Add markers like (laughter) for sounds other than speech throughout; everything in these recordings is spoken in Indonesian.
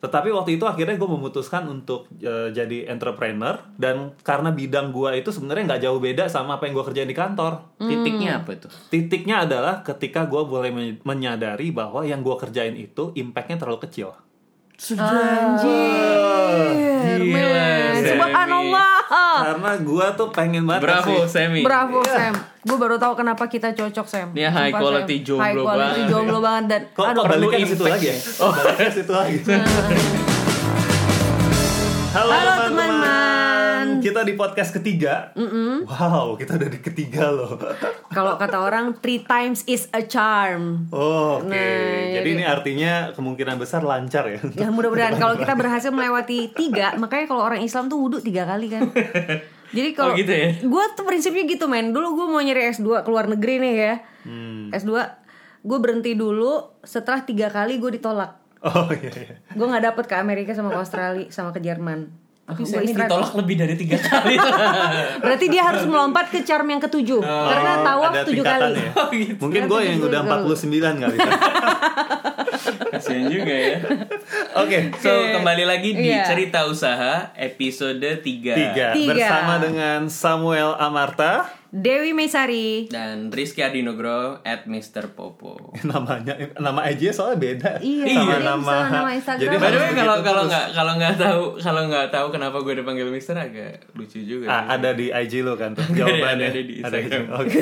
Tetapi waktu itu akhirnya gue memutuskan untuk eh, jadi entrepreneur dan karena bidang gue itu sebenarnya nggak jauh beda sama apa yang gue kerjain di kantor. Titiknya apa itu? Titiknya adalah ketika gue mulai men- menyadari bahwa yang gue kerjain itu impactnya terlalu kecil. Anjir, men. Subhanallah. Karena gue tuh pengen banget Bravo, kasih- Semi. Bravo Sam. Gue baru tahu kenapa kita cocok Sam. Dia high Sumpah, quality Sam. jomblo High quality banget. jomblo banget dan Kok, aduh kok baliknya ke perlu situ impact lagi ya? ya? Oh, baliknya ke situ lagi. (laughs) Halo, Halo, teman-teman. Kita di podcast ketiga. Wow, kita udah di ketiga loh. (laughs) kalau kata orang three times is a charm. Oh, Oke, Nah, jadi jadi- ini artinya kemungkinan besar lancar ya. Ya mudah-mudahan kalau kita (laughs) berhasil melewati tiga, makanya kalau orang Islam tuh wudhu tiga kali kan. (laughs) Jadi kalau Oh, gitu ya? gue tuh prinsipnya gitu men. Dulu gue mau nyari S2 keluar negeri nih ya. Hmm. S2 gue berhenti dulu setelah tiga kali gue ditolak. Oh iya iya. Gue nggak dapet ke Amerika sama ke Australia sama ke Jerman. Tapi Semi istirahat. ditolak lebih dari tiga kali. (laughs) Berarti dia harus melompat ke charm yang ketujuh karena tawaf Oh, ada tujuh kali. (laughs) Oh, gitu. Mungkin gue yang udah 49 kali. (laughs) Kasian juga ya. Oke, So, kembali lagi di Iya. cerita usaha episode 3. tiga. Tiga. Bersama dengan Samuel Amarta. Dewi Mesari. Dan Rizky Adinogro at Mr. Popo. (laughs) Namanya nama IG soalnya beda. Iya, sama jadi nama. nama Instagram. Jadi By the way kalau kalau nggak kalau nggak tahu kalau nggak tahu kenapa gue dipanggil Mister agak lucu juga. Ah, ada di IG lo kan tuh Ada, (laughs) jawabannya. ada di Instagram. (laughs) Oke.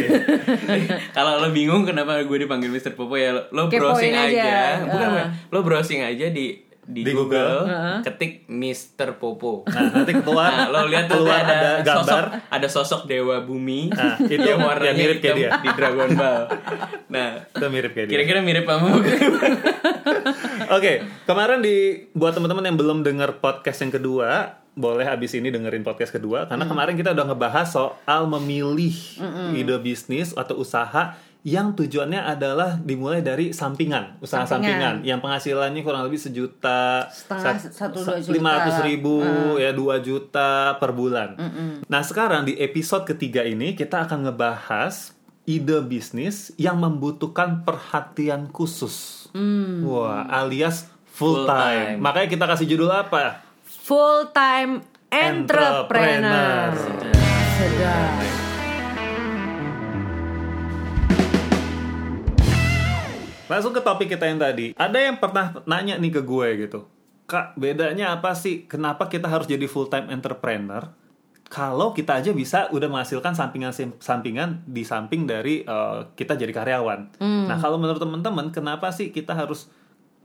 kalau lo bingung kenapa gue dipanggil Mister Popo ya lo, browsing aja, aja. bukan Ah. bukan. lo browsing aja di di, Di Google, Google. ketik Mister Popo. Nah, nanti keluar Nah, lo lihat tuh keluar ada, ada gambar. sosok ada sosok dewa bumi Nah, (laughs) itu yang yang warnanya mirip kayak dia. di Dragon Ball. (laughs) Nah, Itu mirip kayak dia. kira-kira mirip sama? (laughs) Oke, kemarin di buat teman-teman yang belum dengar podcast yang kedua, boleh habis ini dengerin podcast kedua karena kemarin kita udah ngebahas soal memilih ide bisnis atau usaha yang tujuannya adalah dimulai dari sampingan, usaha Sampingan. sampingan, yang penghasilannya kurang lebih sejuta, lima ratus ribu, ya dua juta per bulan. Nah sekarang di episode ketiga ini kita akan ngebahas ide bisnis yang membutuhkan perhatian khusus. Wah, alias full, Full time. time. Makanya kita kasih judul apa? Full time entrepreneur. Entrepreneur. Sedap. Langsung ke topik kita yang tadi. Ada yang pernah nanya nih ke gue gitu. Kak, bedanya apa sih? Kenapa kita harus jadi full time entrepreneur? Kalau kita aja bisa udah menghasilkan sampingan-sampingan di samping dari eh, kita jadi karyawan. Nah, kalau menurut teman-teman, kenapa sih kita harus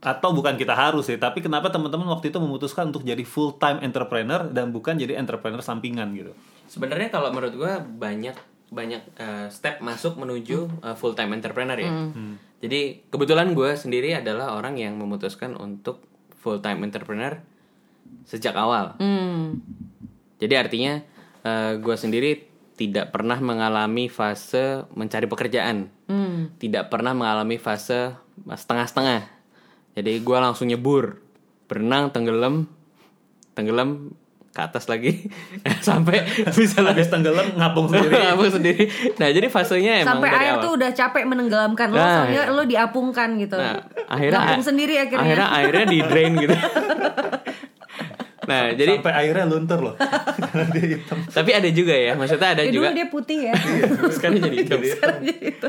atau bukan kita harus sih, tapi kenapa teman-teman waktu itu memutuskan untuk jadi full time entrepreneur dan bukan jadi entrepreneur sampingan gitu? Sebenarnya kalau menurut gue banyak banyak eh, step masuk menuju full time entrepreneur ya. Jadi kebetulan gue sendiri adalah orang yang memutuskan untuk full time entrepreneur sejak awal. Hmm. Jadi artinya gue sendiri tidak pernah mengalami fase mencari pekerjaan, Hmm. tidak pernah mengalami fase setengah-setengah. Jadi gue langsung nyebur, berenang, tenggelam, tenggelam ke atas lagi (laughs) sampai bisa Habis tenggelam ngapung (laughs) sendiri. Ngapung sendiri. Nah jadi fasenya emang Sampai dari air awal. tuh udah capek menenggelamkan lo, Nah, soalnya iya. lo diapungkan gitu. Nah, akhirnya Ngapung sendiri akhirnya. Akhirnya airnya di drain gitu. (laughs) nah jadi Sampai airnya luntur loh. Karena dia hitam. tapi ada juga ya, maksudnya ada Ya, juga. dulu dia putih ya. sekarang jadi hitam. Sekarang jadi itu.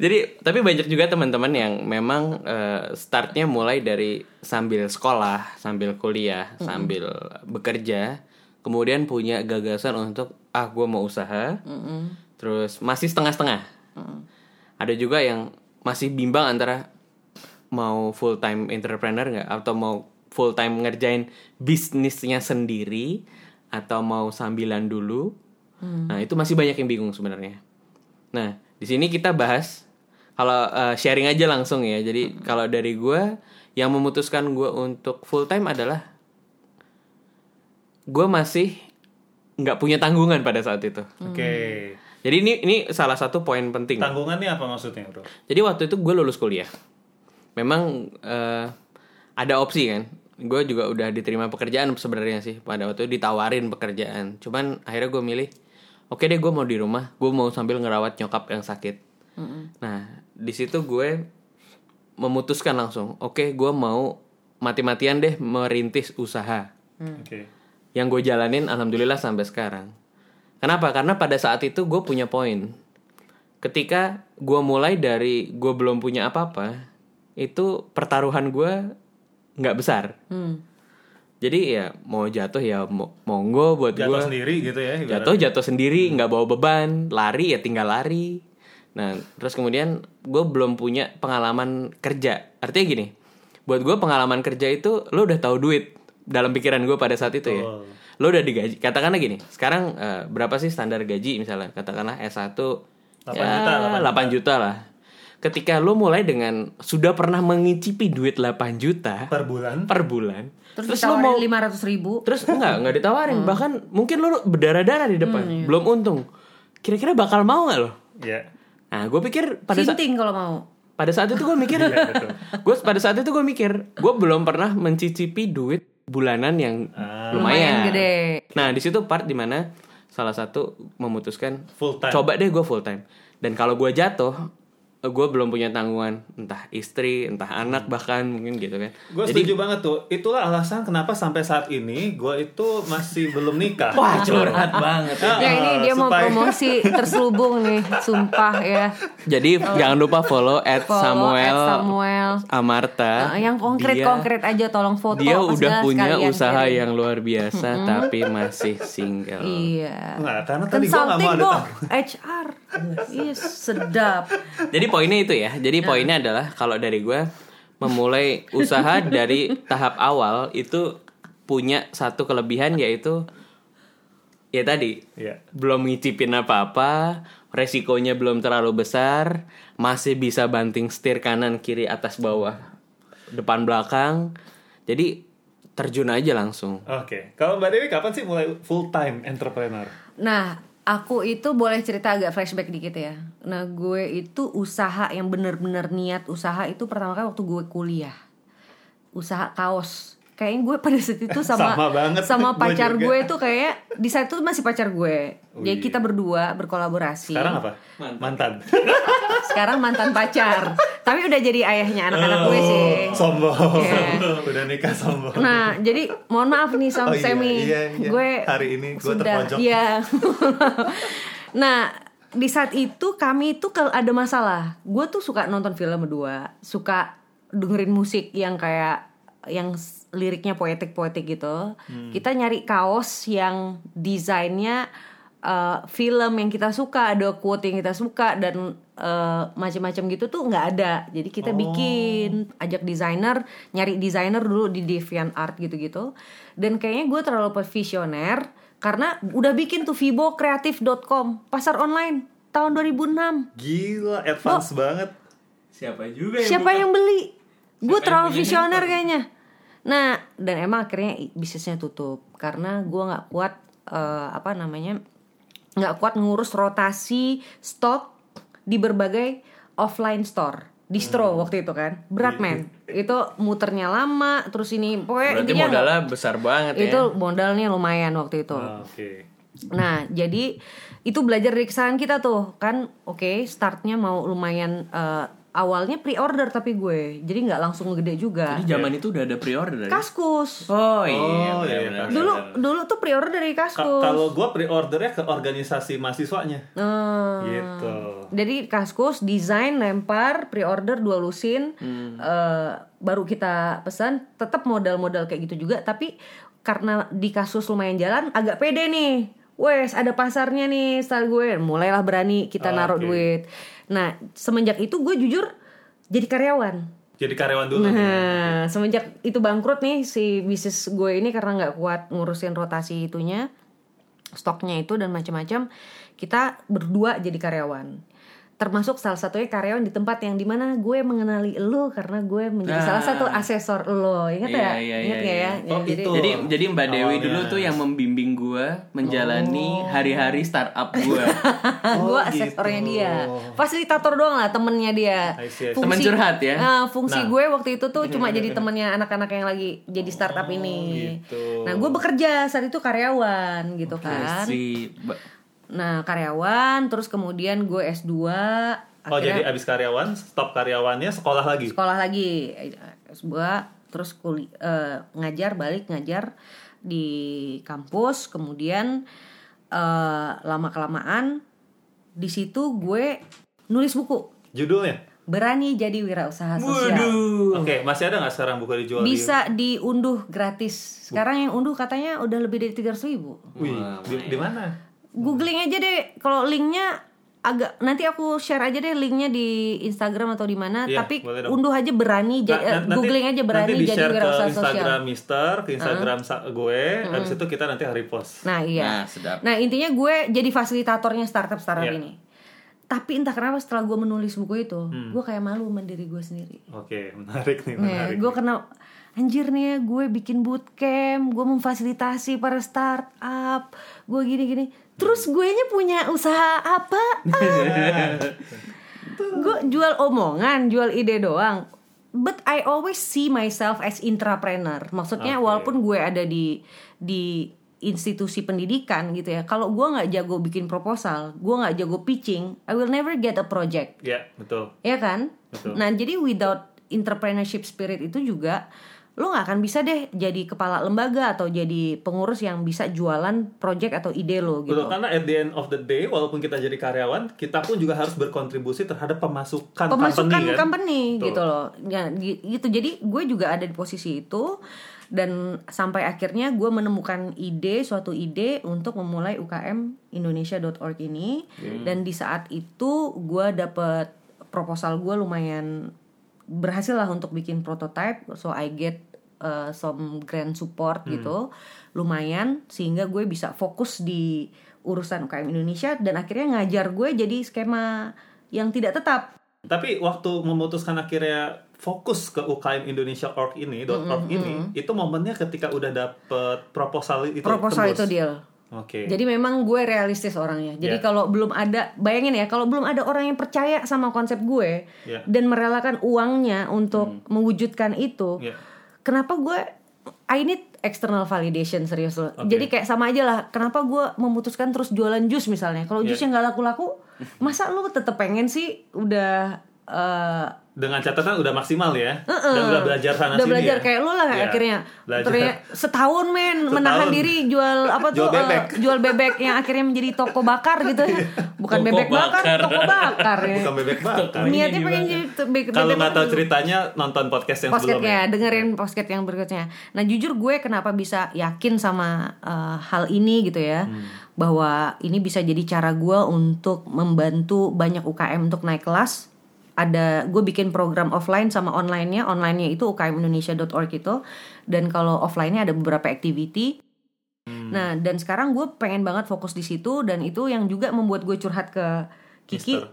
Jadi tapi banyak juga teman-teman yang memang eh, startnya mulai dari sambil sekolah, sambil kuliah, sambil bekerja, kemudian punya gagasan untuk ah gue mau usaha, terus masih setengah-setengah. Ada juga yang masih bimbang antara mau full time entrepreneur nggak atau mau full time ngerjain bisnisnya sendiri atau mau sambilan dulu. Nah itu masih banyak yang bingung sebenarnya. Nah, di sini kita bahas kalau eh, sharing aja langsung ya. Jadi kalau dari gue yang memutuskan gue untuk full time adalah gue masih nggak punya tanggungan pada saat itu. Oke. Jadi ini ini salah satu poin penting. Tanggungannya apa maksudnya, Bro? Jadi waktu itu gue lulus kuliah. Memang eh, ada opsi kan. Gue juga udah diterima pekerjaan sebenarnya sih. Pada waktu itu ditawarin pekerjaan. Cuman akhirnya gue milih, oke deh gue mau di rumah. Gue mau sambil ngerawat nyokap yang sakit. Nah di situ gue memutuskan langsung, oke gue mau mati-matian deh merintis usaha Oke. yang gue jalanin alhamdulillah sampai sekarang. Kenapa? Karena pada saat itu gue punya poin. Ketika gue mulai dari gue belum punya apa-apa, itu pertaruhan gue nggak besar. Hmm. Jadi ya mau jatuh ya mo- monggo buat Jatuh gue. sendiri gitu ya. ibarat. Jatuh jatuh sendiri, nggak bawa beban, lari ya tinggal lari. Nah, terus kemudian gue belum punya pengalaman kerja. Artinya gini, buat gue pengalaman kerja itu lo udah tahu duit dalam pikiran gue pada saat itu ya. Lo udah digaji. Katakanlah gini, sekarang eh, berapa sih standar gaji misalnya? Katakanlah S1 8 ya, juta, 8 juta lah. Ketika lo mulai dengan sudah pernah mengicipi duit 8 juta per bulan. per bulan, Terus, lo mau lima ratus ribu. Terus enggak, enggak ditawarin. Bahkan mungkin lu berdarah-darah di depan. Belum untung. Kira-kira bakal mau nggak lo? Iya. Nah, gue pikir pada saat Sinting kalau mau. pada saat itu gue mikir, (laughs) gue pada saat itu gue mikir, gue belum pernah mencicipi duit bulanan yang Ah. lumayan. Lumayan gede. Nah, di situ part di mana salah satu memutuskan Full time. coba deh gue full time. Dan kalau gue jatuh, gue belum punya tanggungan entah istri, entah anak bahkan mungkin gitu kan. Gue Jadi setuju banget tuh. Itulah alasan kenapa sampai saat ini gue itu masih belum nikah. wah curhat banget. Ah, Ya ini dia mau supaya- promosi terselubung nih, sumpah ya. Jadi jangan lupa follow at Follow Samuel, at Samuel. Amarta. Eh, yang konkret-konkret aja tolong foto. Dia udah punya sekalian usaha kirim. yang luar biasa tapi masih single. Iya. Nggak, karena tadi gue gak mau ada. HR. Iya, sedap. Jadi poinnya itu ya. Jadi poinnya adalah kalau dari gue memulai usaha (laughs) dari tahap awal itu punya satu kelebihan yaitu ya tadi Iya. belum ngicipin apa-apa, resikonya belum terlalu besar, masih bisa banting setir kanan kiri atas bawah, depan belakang. Jadi terjun aja langsung. Oke. Kalau Mbak Dewi kapan sih mulai full time entrepreneur? Nah, aku itu boleh cerita agak flashback dikit ya. Nah, gue itu usaha yang bener-bener niat usaha itu pertama kali waktu gue kuliah. Usaha kaos. Kayaknya gue pada saat itu (laughs) sama Sama banget. sama (laughs) pacar gue tuh kayak di saat itu masih pacar gue. Oh, Jadi iya. kita berdua berkolaborasi. Sekarang apa? Mantan. (laughs) Sekarang mantan pacar. Tapi udah jadi ayahnya anak-anak gue sih. Oh, Sombong. Iya. Udah nikah sombong. Nah, jadi mohon maaf nih Oh Sam iya, Semi. iya, iya. Gue Hari ini gue sudah terpojok. Iya. (laughs) nah, di saat itu kami tuh kalau ada masalah, gue tuh suka nonton film berdua, suka dengerin musik yang kayak yang liriknya poetik-poetik gitu. Hmm. Kita nyari kaos yang desainnya uh, film yang kita suka, ada quote yang kita suka dan uh, macam-macam gitu tuh nggak ada. Jadi kita Oh. bikin, ajak desainer, nyari desainer dulu di DeviantArt gitu-gitu. Dan kayaknya gue terlalu visioner karena udah bikin tuh vibocreative.com, pasar online tahun 2006. Gila, advance banget. Siapa juga Siapa yang beli? Gue yang terlalu visioner kayaknya. Nah, dan emang akhirnya bisnisnya tutup karena gue nggak kuat eh, apa namanya nggak kuat ngurus rotasi stok di berbagai offline store distro waktu itu kan berat men itu muternya lama terus ini pokoknya Berarti intinya modalnya besar banget itu ya. modalnya lumayan waktu itu Ah, Oke. Nah, jadi itu belajar dari kesalahan kita tuh kan. Oke, startnya mau lumayan eh, awalnya pre-order tapi gue, jadi nggak langsung gede juga. Jadi zaman itu udah ada pre-order ya? Kaskus. Oh iya, Oh, iya, benar, Dulu dulu tuh pre-order dari Ka- Kaskus. kalau gue pre-ordernya ke organisasi mahasiswanya. Eh, Gitu. Jadi Kaskus desain lempar pre-order dua lusin eh, baru kita pesan tetap modal-modal kayak gitu juga tapi karena di kasus lumayan jalan agak pede nih wes ada pasarnya nih style gue mulailah berani kita Oh, naruh oke. duit nah semenjak itu gue jujur jadi karyawan Jadi karyawan dulu. nih. nah semenjak itu bangkrut nih si bisnis gue ini karena nggak kuat ngurusin rotasi itunya stoknya itu dan macam-macam kita berdua jadi karyawan termasuk salah satunya karyawan di tempat yang di mana gue mengenali lo karena gue menjadi Ah. salah satu asesor lo ingat Iya, ya iya, ingat iya, nggak ya. Oh, jadi itu. Jadi jadi Mbak Dewi Awalnya. dulu tuh yang membimbing gue menjalani hari-hari startup gue. (laughs) gue Oh, asesornya gitu. dia fasilitator doang lah temennya dia I see, I see. Temen curhat ya? Nah, fungsi Nah. gue waktu itu tuh cuma (laughs) jadi temennya anak-anak yang lagi jadi startup ini gitu. nah gue bekerja saat itu karyawan gitu kan Si nah karyawan terus kemudian gue S2 Oh jadi abis karyawan, stop karyawannya sekolah lagi. sekolah lagi S2 terus kuli, eh, ngajar balik ngajar di kampus kemudian eh, lama kelamaan di situ gue nulis buku. Judulnya? berani jadi wirausaha sosial. Oke, masih ada nggak sekarang buku dijual di bisa diunduh gratis. Sekarang yang unduh katanya udah lebih dari 300 ribu. Wih, di, di mana? Googling aja deh kalau linknya agak nanti aku share aja deh linknya di Instagram atau di mana Iya, tapi unduh aja berani Nah, ja- eh, nanti- googling aja berani nanti jadi ke wirausaha Instagram sosial Mister, ke Instagram sa- gue, habis itu kita nanti hari post. nah iya Nah, sedap. nah intinya gue jadi fasilitatornya startup startup Iya. ini tapi entah kenapa setelah gue menulis buku itu Hmm. gue kayak malu mendiri gue sendiri Oke, (laughs) menarik nih, menarik. gue kena anjir nih ya gue bikin bootcamp, gue memfasilitasi para startup, gue gini-gini. Terus gue nya punya usaha apa? (laughs) gue jual omongan, jual ide doang. But I always see myself as intrapreneur. Maksudnya Oke. walaupun gue ada di di institusi pendidikan gitu ya. Kalau gue nggak jago bikin proposal, gue nggak jago pitching, I will never get a project. Ya, betul. Ya kan? Betul. Nah, jadi without entrepreneurship spirit itu juga lo nggak akan bisa deh jadi kepala lembaga atau jadi pengurus yang bisa jualan project atau ide lo gitu. Betul, karena at the end of the day, walaupun kita jadi karyawan, kita pun juga harus berkontribusi terhadap pemasukan, Pemasukan company, kan? company Betul. gitu loh. Ya, gi- gitu. Jadi gue juga ada di posisi itu dan sampai akhirnya gue menemukan ide suatu ide untuk memulai UKM Indonesia.org ini Hmm. dan di saat itu gue dapet proposal gue lumayan berhasil lah untuk bikin prototype so I get uh, some grant support gitu. Lumayan sehingga gue bisa fokus di urusan UKM Indonesia dan akhirnya ngajar gue jadi skema yang tidak tetap. Tapi waktu memutuskan akhirnya fokus ke UKM Indonesia org ini, .org ini, itu momennya ketika udah dapet proposal itu? Proposal tembus. itu deal. Oke. Jadi memang gue realistis orangnya. Jadi Ya. kalau belum ada, bayangin ya, kalau belum ada orang yang percaya sama konsep gue Ya. dan merelakan uangnya untuk mewujudkan itu, Ya. kenapa gue I need external validation serius loh. Oke. Jadi kayak sama aja lah. Kenapa gue memutuskan terus jualan jus misalnya? Kalau Ya. jusnya nggak laku-laku, masa lu tetep pengen sih udah eh, Dengan catatan udah maksimal ya, dan udah belajar sana udah sini belajar ya? kayak lu lah Ya, akhirnya belajar. Ternyata setahun men Setahun. menahan diri jual apa tuh Jual bebek. eh, jual bebek yang akhirnya menjadi toko bakar gitu ya bukan Toko bebek bakar, bakar. toko bakar ya Bukan bebek bakar. niatnya Ini pengen gimana? jadi te- be- Kalau bebek nggak tahu ceritanya, nonton podcast yang Podcastnya, sebelumnya. dengerin podcast yang berikutnya. Nah, jujur gue kenapa bisa yakin sama eh, hal ini gitu ya, Hmm. bahwa ini bisa jadi cara gue untuk membantu banyak UKM untuk naik kelas. Ada gue bikin program offline sama online-nya, online-nya itu ukmindonesia.org itu, dan kalau offline-nya ada beberapa activity. Hmm. Nah, dan sekarang gue pengen banget fokus di situ, dan itu yang juga membuat gue curhat ke Kiki. Mister.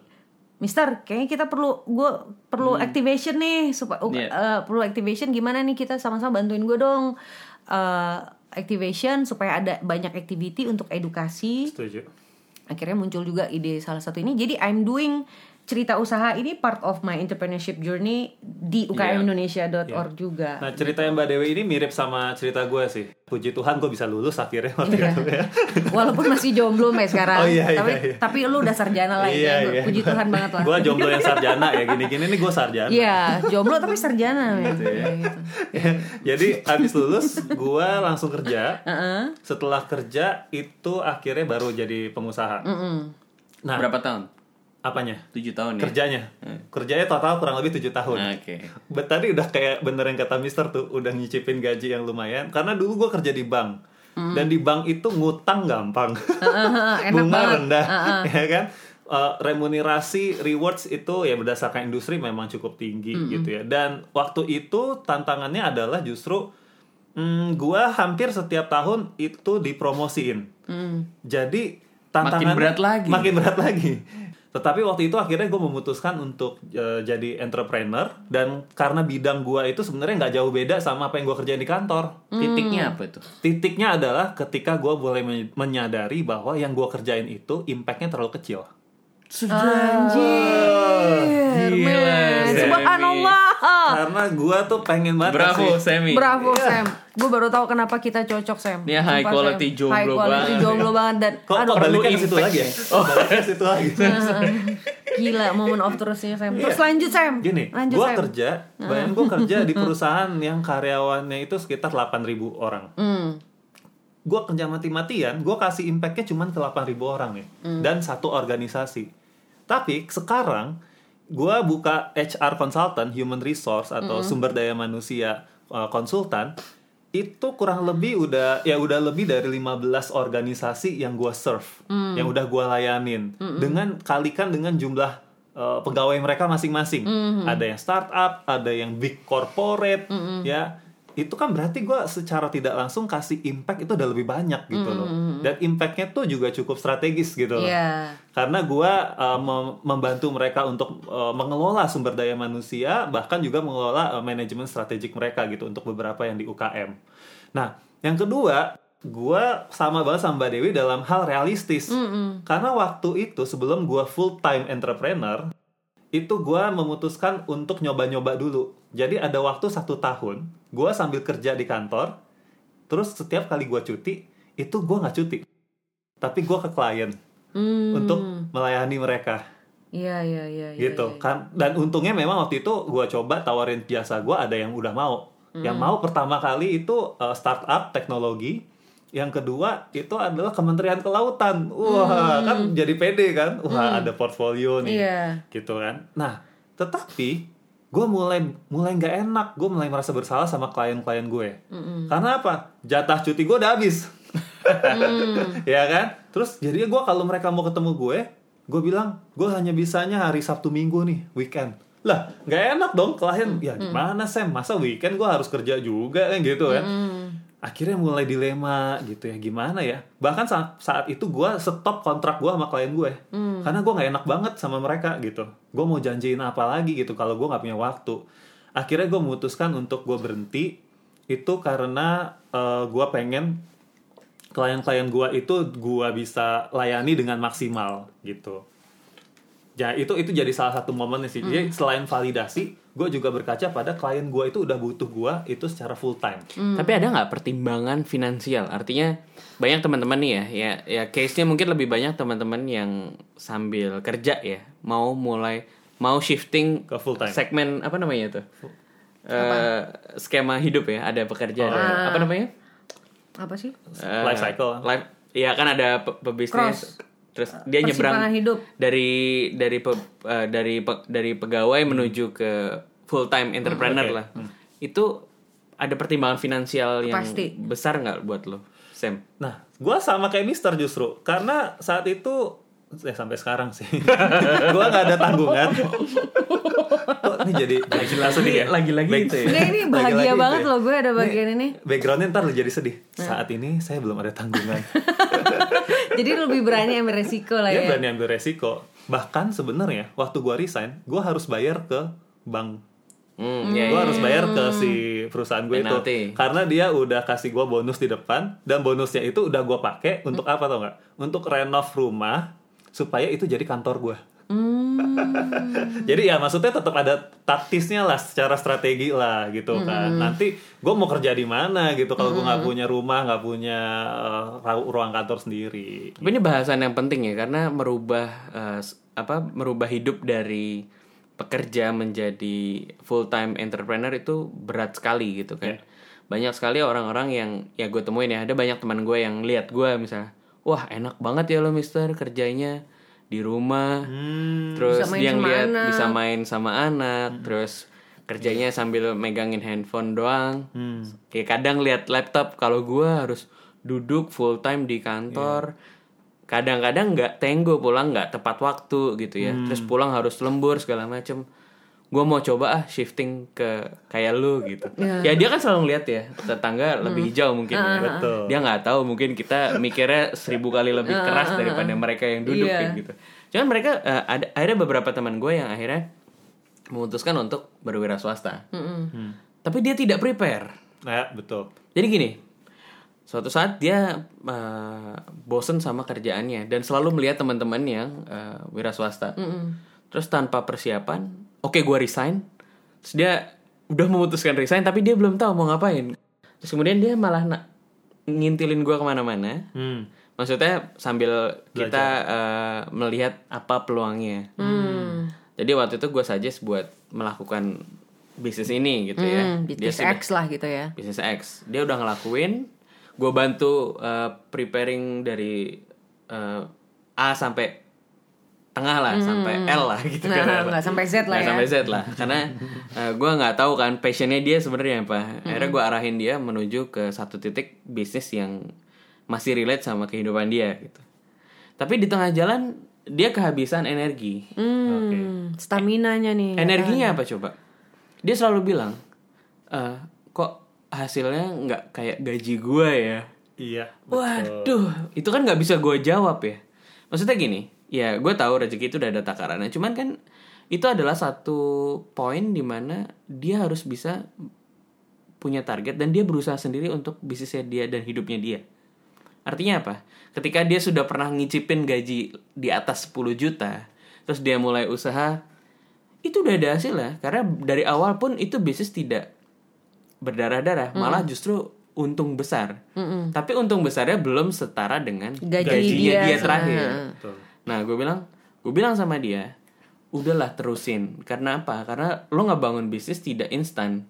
Mister, kayaknya kita perlu gue perlu activation nih supaya Iya. eh, perlu activation gimana nih kita sama-sama bantuin gue dong Eh, activation supaya ada banyak activity untuk edukasi. Setuju. Akhirnya muncul juga ide salah satu ini. Jadi I'm doing cerita usaha ini part of my entrepreneurship journey di ukmindonesia.org juga. Nah cerita yang Mbak Dewi ini mirip sama cerita gue sih. Puji Tuhan gue bisa lulus akhirnya waktu Iya. itu ya. (laughs) Walaupun masih jomblo sampai sekarang. Oh, iya, iya, tapi iya. tapi lu udah sarjana lah itu. ya. Puji Tuhan banget lah. Gue jomblo yang sarjana ya gini-gini nih gue sarjana. Iya, jomblo tapi sarjana. Gitu ya. Kayak gitu. (laughs) Jadi abis lulus gue langsung kerja. Heeh. Setelah kerja itu akhirnya baru jadi pengusaha. Mm-mm. Nah Berapa tahun? Apanya? 7 tahun ya? Kerjanya. Kerjanya total kurang lebih tujuh tahun. Oke. Bet tadi udah kayak bener yang kata Mister tuh udah nyicipin gaji yang lumayan karena dulu gue kerja di bank dan di bank itu ngutang gampang (laughs) enak bunga banget. rendah ya kan Eh, remunerasi rewards itu ya berdasarkan industri memang cukup tinggi gitu ya dan waktu itu tantangannya adalah justru mm, gue hampir setiap tahun itu dipromosiin jadi tantangan berat lagi. makin berat lagi tetapi waktu itu akhirnya gue memutuskan untuk eh, jadi entrepreneur dan karena bidang gue itu sebenarnya nggak jauh beda sama apa yang gue kerjain di kantor. Titiknya apa tuh? titiknya adalah ketika gue boleh men- menyadari bahwa yang gue kerjain itu impactnya terlalu kecil. Anjir, Gila. Subhanallah. Karena gua tuh pengen banget Bravo kasih- Semi. Bravo Sam. Gue baru tahu kenapa kita cocok Sam. Dia high Sumpah, quality Sam. jomblo High quality banget. jomblo banget dan Kok, aduh kok baliknya ke perlu situ lagi ya? Oh, ke situ lagi. (laughs) gila moment of truth-nya Sam. Terus Iya. lanjut Sam. Gini, lanjut gua Sam. kerja, bayangin gua kerja di (laughs) perusahaan yang karyawannya itu sekitar 8.000 orang. Hmm. Gua kerja mati-matian, gua kasih impactnya cuma ke 8.000 orang nih. Hmm. Dan satu organisasi. Tapi sekarang, gua buka HR consultant, human resource, atau Hmm. sumber daya manusia uh, konsultan, itu kurang lebih udah ya udah lebih dari 15 organisasi yang gua serve, Hmm. yang udah gua layanin. Dengan kalikan dengan jumlah uh, pegawai mereka masing-masing. Hmm. Ada yang startup, ada yang big corporate, ya. Itu kan berarti gua secara tidak langsung kasih impact itu udah lebih banyak gitu loh. Dan impactnya tuh juga cukup strategis gitu loh. Iya. Karena gua uh, mem- membantu mereka untuk uh, mengelola sumber daya manusia, bahkan juga mengelola uh, manajemen strategik mereka gitu untuk beberapa yang di UKM. Nah, yang kedua, gua sama banget sama Mbak Dewi dalam hal realistis. Karena waktu itu sebelum gua full time entrepreneur, itu gua memutuskan untuk nyoba-nyoba dulu. Jadi ada waktu satu tahun, gua sambil kerja di kantor, terus setiap kali gua cuti, itu gua nggak cuti, tapi gua ke klien Hmm. untuk melayani mereka Iya iya iya. iya, gitu iya. kan dan untungnya memang waktu itu gua coba tawarin jasa gua ada yang udah mau yang Hmm. mau pertama kali itu uh, startup teknologi yang kedua itu adalah Kementerian Kelautan. Wah kan jadi pede kan? Wah ada portfolio nih Hmm. Iya. gitu kan? Nah tetapi gue mulai mulai nggak enak. Gue mulai merasa bersalah sama klien-klien gue. Karena apa? Jatah cuti gue udah habis. (laughs) Ya kan? Terus jadinya gue kalau mereka mau ketemu gue gue bilang gue hanya bisanya hari sabtu minggu nih weekend. Lah nggak enak dong klien. Ya gimana Sam? Masa weekend gue harus kerja juga kan gitu kan akhirnya mulai dilema gitu ya gimana ya? Bahkan saat, saat itu gue stop kontrak gue sama klien gue karena gue nggak enak banget sama mereka gitu. Gue mau janjiin apa lagi gitu kalau gue nggak punya waktu. Akhirnya gue memutuskan untuk gue berhenti. Itu karena gue pengen klien-klien gue itu gue bisa layani dengan maksimal gitu ya itu itu jadi salah satu momennya sih jadi selain validasi gue juga berkaca pada klien gue itu udah butuh gue itu secara full time Tapi ada nggak pertimbangan finansial? Artinya banyak teman-teman nih ya, ya, ya case-nya mungkin lebih banyak teman-teman yang sambil kerja ya, mau mulai mau shifting Ke full time. segmen apa namanya tuh? Eh, skema hidup ya, ada pekerjaan Ah. apa namanya? Apa sih? Eh, Life cycle. Life, ya kan ada pe- pebisnis. Terus dia nyebrang hidup. dari dari pe- eh, dari pe- dari pegawai menuju ke full time entrepreneur Oke. lah. Itu ada pertimbangan finansial yang Pasti. besar nggak buat lo, Sam? Nah, gue sama kayak Mister justru karena saat itu eh sampai sekarang sih, (laughs) gue nggak ada tanggungan. Kok ini jadi jadi jelas sedih ya? Lagi-lagi Back- gitu ya? Ini bahagia Lagi-lagi banget itu ya. loh gue ada bagian ini. Backgroundnya ntar jadi sedih. Saat ini saya belum ada tanggungan. (laughs) Jadi lebih berani ambil resiko lah Dia ya. berani ambil resiko. Bahkan sebenarnya waktu gue resign, gue harus bayar ke bank. Hmm, ya, Gue ya. harus bayar ke si perusahaan gue Penalti. itu karena dia udah kasih gue bonus di depan dan bonusnya itu udah gue pakai untuk apa tau nggak? Untuk renov rumah supaya itu jadi kantor gue. (laughs) Jadi ya maksudnya tetap ada taktisnya lah secara strategi lah gitu kan. Nanti gue mau kerja di mana gitu kalau gue nggak punya rumah nggak punya ru- ruang kantor sendiri. Tapi ini bahasan yang penting ya karena merubah s- apa merubah hidup dari pekerja menjadi full time entrepreneur itu berat sekali gitu kan. Banyak sekali orang-orang yang ya gue temuin ya ada banyak teman gue yang lihat gue misalnya, wah enak banget ya lo Mister kerjanya di rumah, Hmm, terus Bisa main dia sama lihat anak. bisa main sama anak, terus kerjanya sambil megangin handphone doang. Hmm. Ya kadang lihat laptop kalau gua harus duduk full time di kantor. Kadang-kadang nggak tenggo pulang nggak tepat waktu gitu ya. Hmm. Terus pulang harus lembur segala macem. Gua mau coba ah shifting ke kayak lu gitu. Ya dia kan selalu lihat ya tetangga lebih hijau mungkin ya. Betul. Dia nggak tahu mungkin kita mikirnya seribu kali lebih keras daripada mereka yang duduk kayak gitu. Cuman mereka eh, ada ada beberapa teman gue yang akhirnya memutuskan untuk berwira swasta. Tapi dia tidak prepare. Nah, betul. Jadi gini, suatu saat dia eh, bosen sama kerjaannya dan selalu melihat teman-teman yang eh, wira swasta. Terus tanpa persiapan, oke gue resign. Terus dia udah memutuskan resign tapi dia belum tahu mau ngapain. Terus kemudian dia malah na- ngintilin gue ke mana-mana. Hmm. Maksudnya sambil kita eh, melihat apa peluangnya. Jadi waktu itu gue suggest buat melakukan bisnis ini gitu ya. Hmm, Dia bisnis sudah- X lah gitu ya. bisnis X. Dia udah ngelakuin. Gue bantu eh, preparing dari eh, A sampai tengah lah, sampai L lah gitu Nah, kan. nggak sampai Z lah Nggak ya. sampai Z lah. Karena gue nggak tahu kan passionnya dia sebenarnya apa. Akhirnya gue arahin dia menuju ke satu titik bisnis yang masih relate sama kehidupan dia gitu. Tapi di tengah jalan dia kehabisan energi. Hmm, stamina-nya nih. Energinya apa coba? Dia selalu bilang, "Eh, kok hasilnya nggak kayak gaji gue ya? Iya. Waduh, itu kan nggak bisa gue jawab ya. Maksudnya gini, ya gue tahu rezeki itu udah ada takarannya. Cuman kan itu adalah satu poin di mana dia harus bisa punya target dan dia berusaha sendiri untuk bisnisnya dia dan hidupnya dia. Artinya apa? Ketika dia sudah pernah ngicipin gaji di atas 10 juta, terus dia mulai usaha, itu udah ada hasilnya. Karena dari awal pun itu bisnis tidak berdarah-darah, malah justru untung besar. Tapi untung besarnya belum setara dengan Gaji gajinya dia. dia, terakhir. Betul. Nah, gue bilang, gue bilang sama dia, udahlah terusin. Karena apa? Karena lo nggak bangun bisnis tidak instan.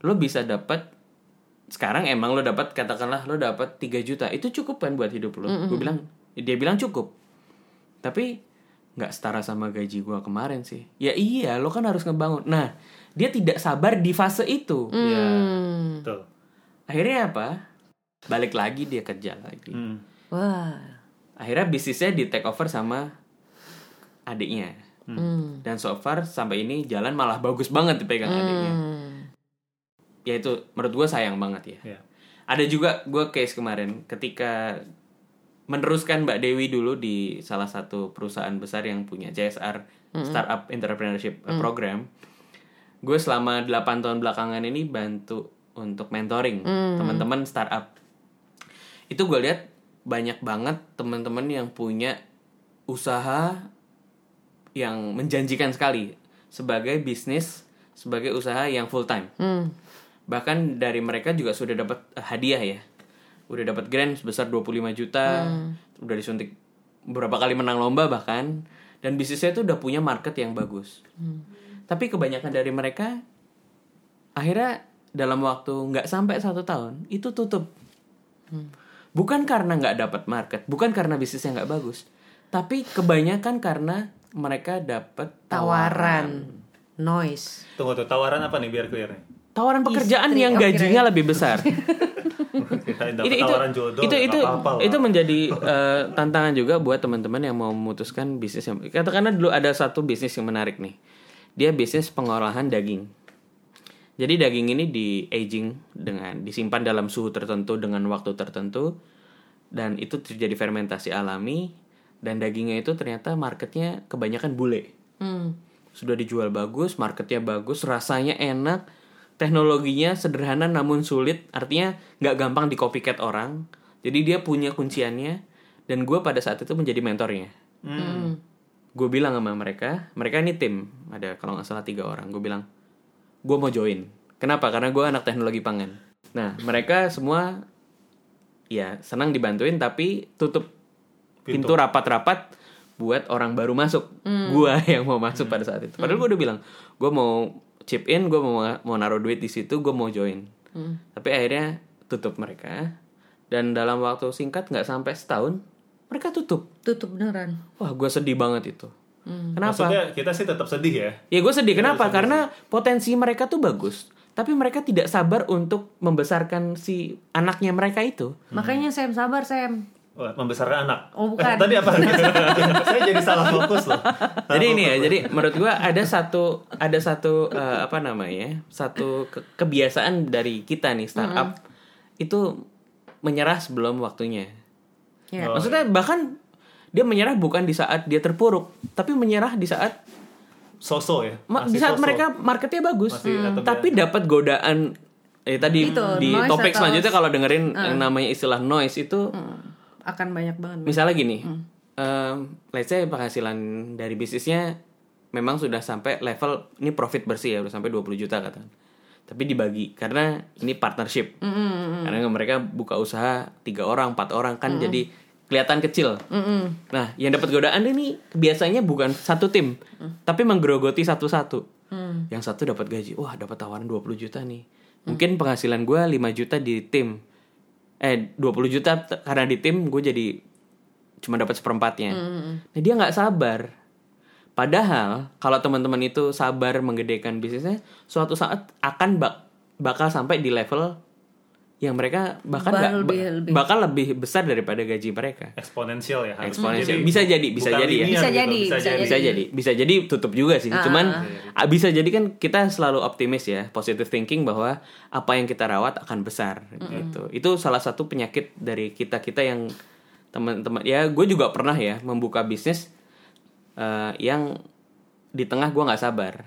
Lo bisa dapat sekarang emang lo dapat katakanlah lo dapat 3 juta itu cukup kan buat hidup lo gue bilang dia bilang cukup tapi nggak setara sama gaji gua kemarin sih ya iya lo kan harus ngebangun nah dia tidak sabar di fase itu Iya. Hmm. Betul. akhirnya apa balik lagi dia kerja lagi Hmm. Wah. Akhirnya bisnisnya di take over sama adiknya. Hmm. dan so far sampai ini jalan malah bagus banget dipegang adiknya. Hmm. ya itu menurut gue sayang banget ya. Iya. ada juga gue case kemarin ketika meneruskan Mbak Dewi dulu di salah satu perusahaan besar yang punya CSR Startup Entrepreneurship Program. Gue selama 8 tahun belakangan ini bantu untuk mentoring teman-teman startup. Itu gue lihat banyak banget teman-teman yang punya usaha yang menjanjikan sekali sebagai bisnis sebagai usaha yang full time. Hmm. bahkan dari mereka juga sudah dapat eh, hadiah ya. Udah dapat grant sebesar 25 juta. Udah disuntik beberapa kali menang lomba bahkan. Dan bisnisnya itu udah punya market yang bagus. Tapi kebanyakan dari mereka akhirnya dalam waktu nggak sampai satu tahun itu tutup bukan karena nggak dapat market bukan karena bisnisnya nggak bagus tapi kebanyakan karena mereka dapat Tawaran. Noise. Tunggu tuh tawaran apa nih biar clear nih? tawaran pekerjaan Istri, yang gajinya lebih besar (laughs) itu itu tawaran jodoh. itu itu itu menjadi eh, tantangan juga buat teman-teman yang mau memutuskan bisnis yang katakanlah dulu ada satu bisnis yang menarik nih dia bisnis pengolahan daging jadi daging ini di aging dengan disimpan dalam suhu tertentu dengan waktu tertentu dan itu terjadi fermentasi alami dan dagingnya itu ternyata marketnya kebanyakan bule Hmm. sudah dijual bagus, marketnya bagus, rasanya enak, teknologinya sederhana namun sulit, artinya nggak gampang di copycat orang. Jadi dia punya kunciannya dan gue pada saat itu menjadi mentornya. Hmm. Gue bilang sama mereka, mereka ini tim, ada kalau nggak salah tiga orang. Gue bilang, gue mau join. Kenapa? Karena gue anak teknologi pangan. Nah mereka semua ya senang dibantuin tapi tutup pintu. rapat-rapat buat orang baru masuk. Gua (laughs) yang mau masuk pada saat itu. Padahal gua udah bilang gua mau chip in gua mau mau naruh duit di situ gua mau join. Tapi akhirnya tutup mereka. Dan dalam waktu singkat nggak sampai setahun mereka tutup. Tutup beneran. wah gua sedih banget itu kenapa Maksudnya kita sih tetap sedih ya. ya gue sedih kenapa karena potensi mereka tuh bagus tapi mereka tidak sabar untuk membesarkan si anaknya mereka itu Makanya Sam sabar Sam. Wah, membesarkan anak. Oh, bukan. Eh, (laughs) tadi apa? (laughs) Saya jadi salah fokus loh. jadi ini ya jadi menurut gua ada satu ada satu eh, apa namanya satu ke- kebiasaan dari kita nih startup itu menyerah sebelum waktunya Ya. Oh, maksudnya bahkan dia menyerah bukan di saat dia terpuruk tapi menyerah di saat Soso ya. ma- Masih di saat so-so. mereka marketnya bagus. Masih atau tapi dapat godaan eh tadi Itu, di topik atau- selanjutnya kalau dengerin yang namanya istilah noise itu Akan banyak banget. misalnya gini em, let's say penghasilan dari bisnisnya memang sudah sampai level ini profit bersih ya udah sampai 20 juta katakan tapi dibagi karena ini partnership. Karena mereka buka usaha tiga orang empat orang kan jadi kelihatan kecil. Nah yang dapat godaan ini biasanya bukan satu tim tapi menggerogoti satu-satu. Yang satu dapat gaji wah dapat tawaran 20 juta nih. Mungkin penghasilan gue 5 juta di tim. Eh 20 juta karena di tim gue jadi cuma dapat seperempatnya. Nah dia nggak sabar. Padahal kalau teman-teman itu sabar menggedekan bisnisnya, suatu saat akan bak- bakal sampai di level yang mereka bahkan nggak- lebih- lebih. bakal lebih besar daripada gaji mereka. Eksponensial ya. Eksponensial. Bisa jadi, bisa bukan jadi ya. Bisa gitu, jadi, bisa bisa jadi. Bisa jadi, bisa jadi tutup juga sih. Ah. Cuman ah, bisa jadi kan kita selalu optimis ya, positive thinking bahwa apa yang kita rawat akan besar gitu. Itu salah satu penyakit dari kita kita yang teman-teman ya gue juga pernah ya membuka bisnis eh, yang di tengah gue nggak sabar.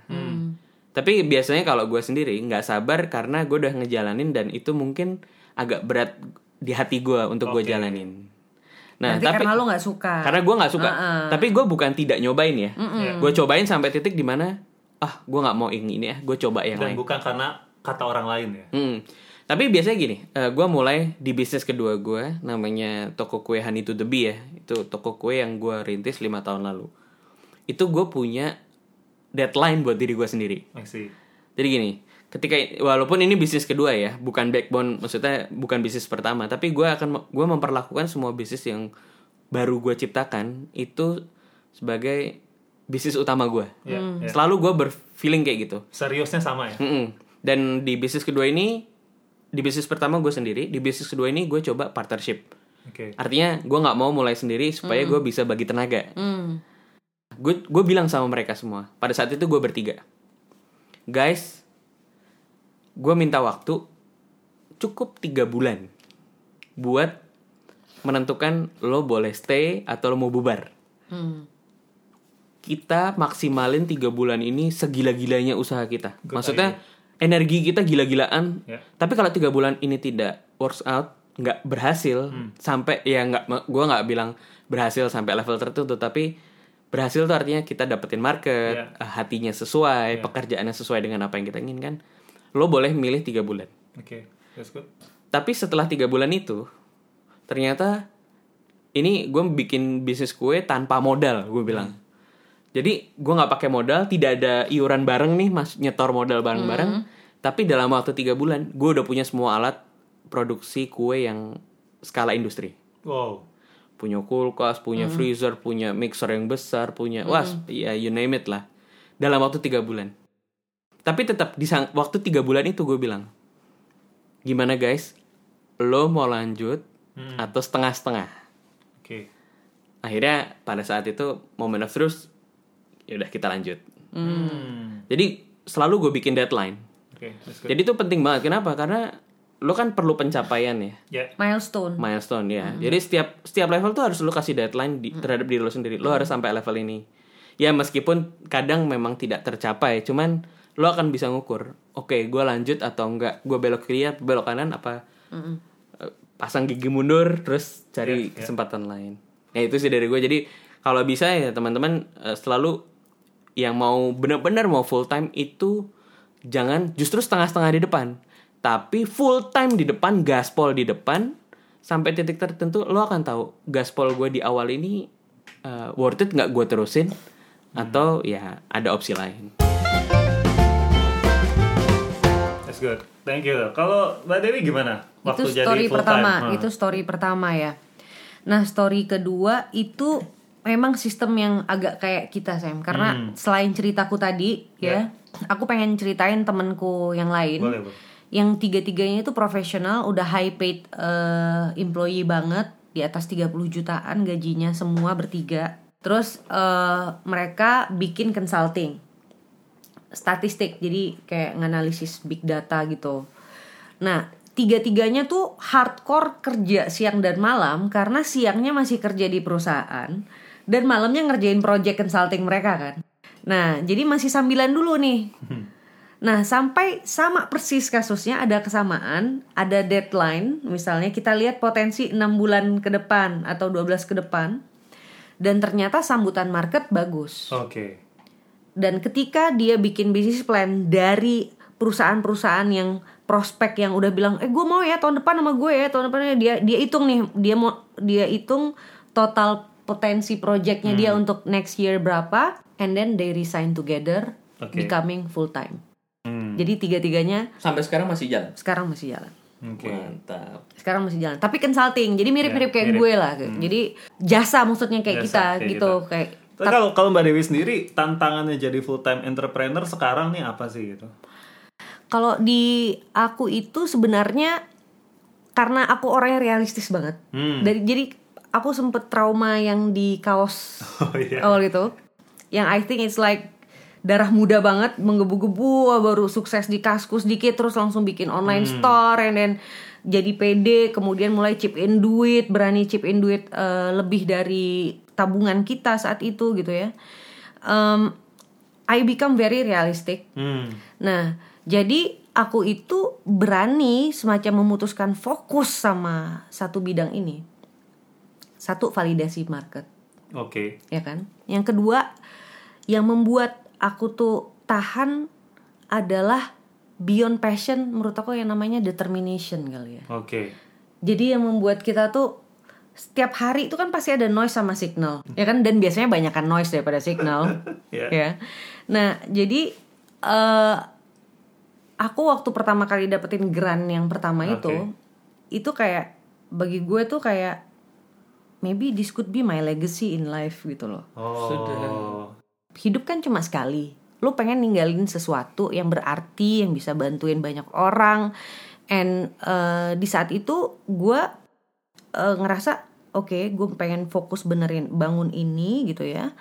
Tapi biasanya kalau gue sendiri nggak sabar karena gue udah ngejalanin dan itu mungkin agak berat di hati gue untuk gue Oke. jalanin. Nah, Berarti karena lu nggak suka. karena gue nggak suka. Heeh. Tapi gue bukan tidak nyobain ya. Iya. Gue cobain sampai titik di mana ah gue nggak mau yang ini ya. Gue coba yang Dan lain. bukan karena kata orang lain ya. Hmm. Tapi biasanya gini, gue mulai di bisnis kedua gue, namanya toko kue Honey to the Bee ya. Itu toko kue yang gue rintis lima tahun lalu. Itu gue punya deadline buat diri gue sendiri. I see. Jadi gini, ketika walaupun ini bisnis kedua ya, bukan backbone, maksudnya bukan bisnis pertama, tapi gue akan gue memperlakukan semua bisnis yang baru gue ciptakan itu sebagai bisnis utama gue. Ya, ya. Selalu gue berfeeling kayak gitu. Seriusnya sama ya. Mm-mm. Dan di bisnis kedua ini, di bisnis pertama gue sendiri, di bisnis kedua ini gue coba partnership. Oke. Artinya gue nggak mau mulai sendiri supaya gue bisa bagi tenaga. Hmm. Gue gue bilang sama mereka semua. Pada saat itu gue bertiga, guys, gue minta waktu cukup tiga bulan buat menentukan lo boleh stay atau lo mau bubar. Hmm. Kita maksimalin tiga bulan ini segila-gilanya usaha kita. Good Maksudnya energi kita gila-gilaan. Ya. Tapi kalau tiga bulan ini tidak works out, nggak berhasil sampai ya nggak, gue nggak bilang berhasil sampai level tertentu, tapi berhasil tuh artinya kita dapetin market, Ya. eh, hatinya sesuai, pekerjaannya sesuai dengan apa yang kita inginkan. Lo boleh milih tiga bulan. Oke. That's good. Tapi setelah tiga bulan itu, ternyata ini gue bikin bisnis kue tanpa modal, gue bilang. Jadi gue nggak pakai modal, tidak ada iuran bareng nih, mas nyetor modal bareng-bareng. Tapi dalam waktu tiga bulan, gue udah punya semua alat produksi kue yang skala industri. Wow. Punya kulkas, punya freezer, punya mixer yang besar, punya wah, ya you name it lah. Dalam waktu tiga bulan. Tapi tetap di sang- waktu tiga bulan itu gue bilang, gimana guys, lo mau lanjut Hmm. atau setengah-setengah? Oke. Akhirnya pada saat itu moment of truth, ya udah kita lanjut. Hmm. Jadi selalu gue bikin deadline. Good. Jadi itu penting banget. Kenapa? Karena lo kan perlu pencapaian ya, Ya. Milestone. milestone ya. Jadi setiap setiap level tuh harus lo kasih deadline di- terhadap diri lo sendiri. Lo harus sampai level ini. Ya meskipun kadang memang tidak tercapai, cuman lo akan bisa ngukur. Oke, gue lanjut atau enggak? Gue belok kiri, atau belok kanan apa? eh, pasang gigi mundur, terus cari Ya, ya. kesempatan lain. Ya itu sih dari gue. Jadi kalau bisa ya teman-teman eh, selalu yang mau benar-benar mau full time itu jangan justru setengah-setengah di depan, tapi full time di depan, gaspol di depan sampai titik tertentu lo akan tahu gaspol gue di awal ini eh, worth it nggak gue terusin atau ya ada opsi lain. That's good. Thank you. Kalau Mbak Dewi gimana? itu Waktu story jadi full pertama, time? Hmm. itu story pertama ya. Nah, story kedua itu memang sistem yang agak kayak kita Sam karena Hmm. selain ceritaku tadi ya, aku pengen ceritain temenku yang lain. Boleh, boleh. Yang tiga-tiganya itu profesional, udah high paid eh, employee banget, di atas 30 jutaan gajinya semua bertiga. Terus eh, mereka bikin consulting. Statistik jadi kayak nganalisis big data gitu. Nah tiga-tiganya tuh hardcore kerja siang dan malam karena siangnya masih kerja di perusahaan dan malamnya ngerjain project consulting mereka kan. Nah jadi masih sambilan dulu nih Nah, sampai sama persis kasusnya ada kesamaan, ada deadline, misalnya kita lihat potensi 6 bulan ke depan atau 12 ke depan dan ternyata sambutan market bagus Oke. dan ketika dia bikin bisnis plan dari perusahaan-perusahaan yang prospek yang udah bilang eh gue mau ya tahun depan sama gue ya tahun depan dia dia hitung nih dia mau dia hitung total potensi projectnya dia untuk next year berapa and then they resign together Oke. becoming full time Hmm. jadi tiga-tiganya Sampai sekarang masih jalan. sekarang masih jalan Oke. Mantap. sekarang masih jalan tapi consulting jadi mirip-mirip Ya, kayak mirip. gue lah jadi jasa maksudnya kayak Jasa, kita kayak gitu kita. kayak Tapi kalau kalau Mbak Dewi sendiri tantangannya jadi full time entrepreneur sekarang nih apa sih gitu? kalau di aku itu sebenarnya karena aku orangnya realistis banget Hmm. dari jadi aku sempet trauma yang di kaos (laughs) Oh iya. awal gitu yang I think it's like darah muda banget menggebu-gebu baru sukses di kaskus dikit terus langsung bikin online store and then jadi pede kemudian mulai chip in duit berani chip in duit eh, lebih dari tabungan kita saat itu gitu ya Um, I become very realistic Hmm. Nah, jadi aku itu berani semacam memutuskan fokus sama satu bidang ini. Satu validasi market, Oke. ya kan? Yang kedua, yang membuat aku tuh tahan adalah beyond passion menurut aku yang namanya determination kali ya. Oke. Jadi yang membuat kita tuh setiap hari itu kan pasti ada noise sama signal, ya kan? Dan biasanya banyakkan noise daripada signal, (laughs) Ya. ya. Nah, jadi eh aku waktu pertama kali dapetin grant yang pertama itu, Oke. itu kayak bagi gue tuh kayak maybe this could be my legacy in life gitu loh. Oh. Hidup kan cuma sekali. Lu pengen ninggalin sesuatu yang berarti, yang bisa bantuin banyak orang. And eh, di saat itu gue eh, ngerasa oke, gue pengen fokus benerin bangun ini gitu ya.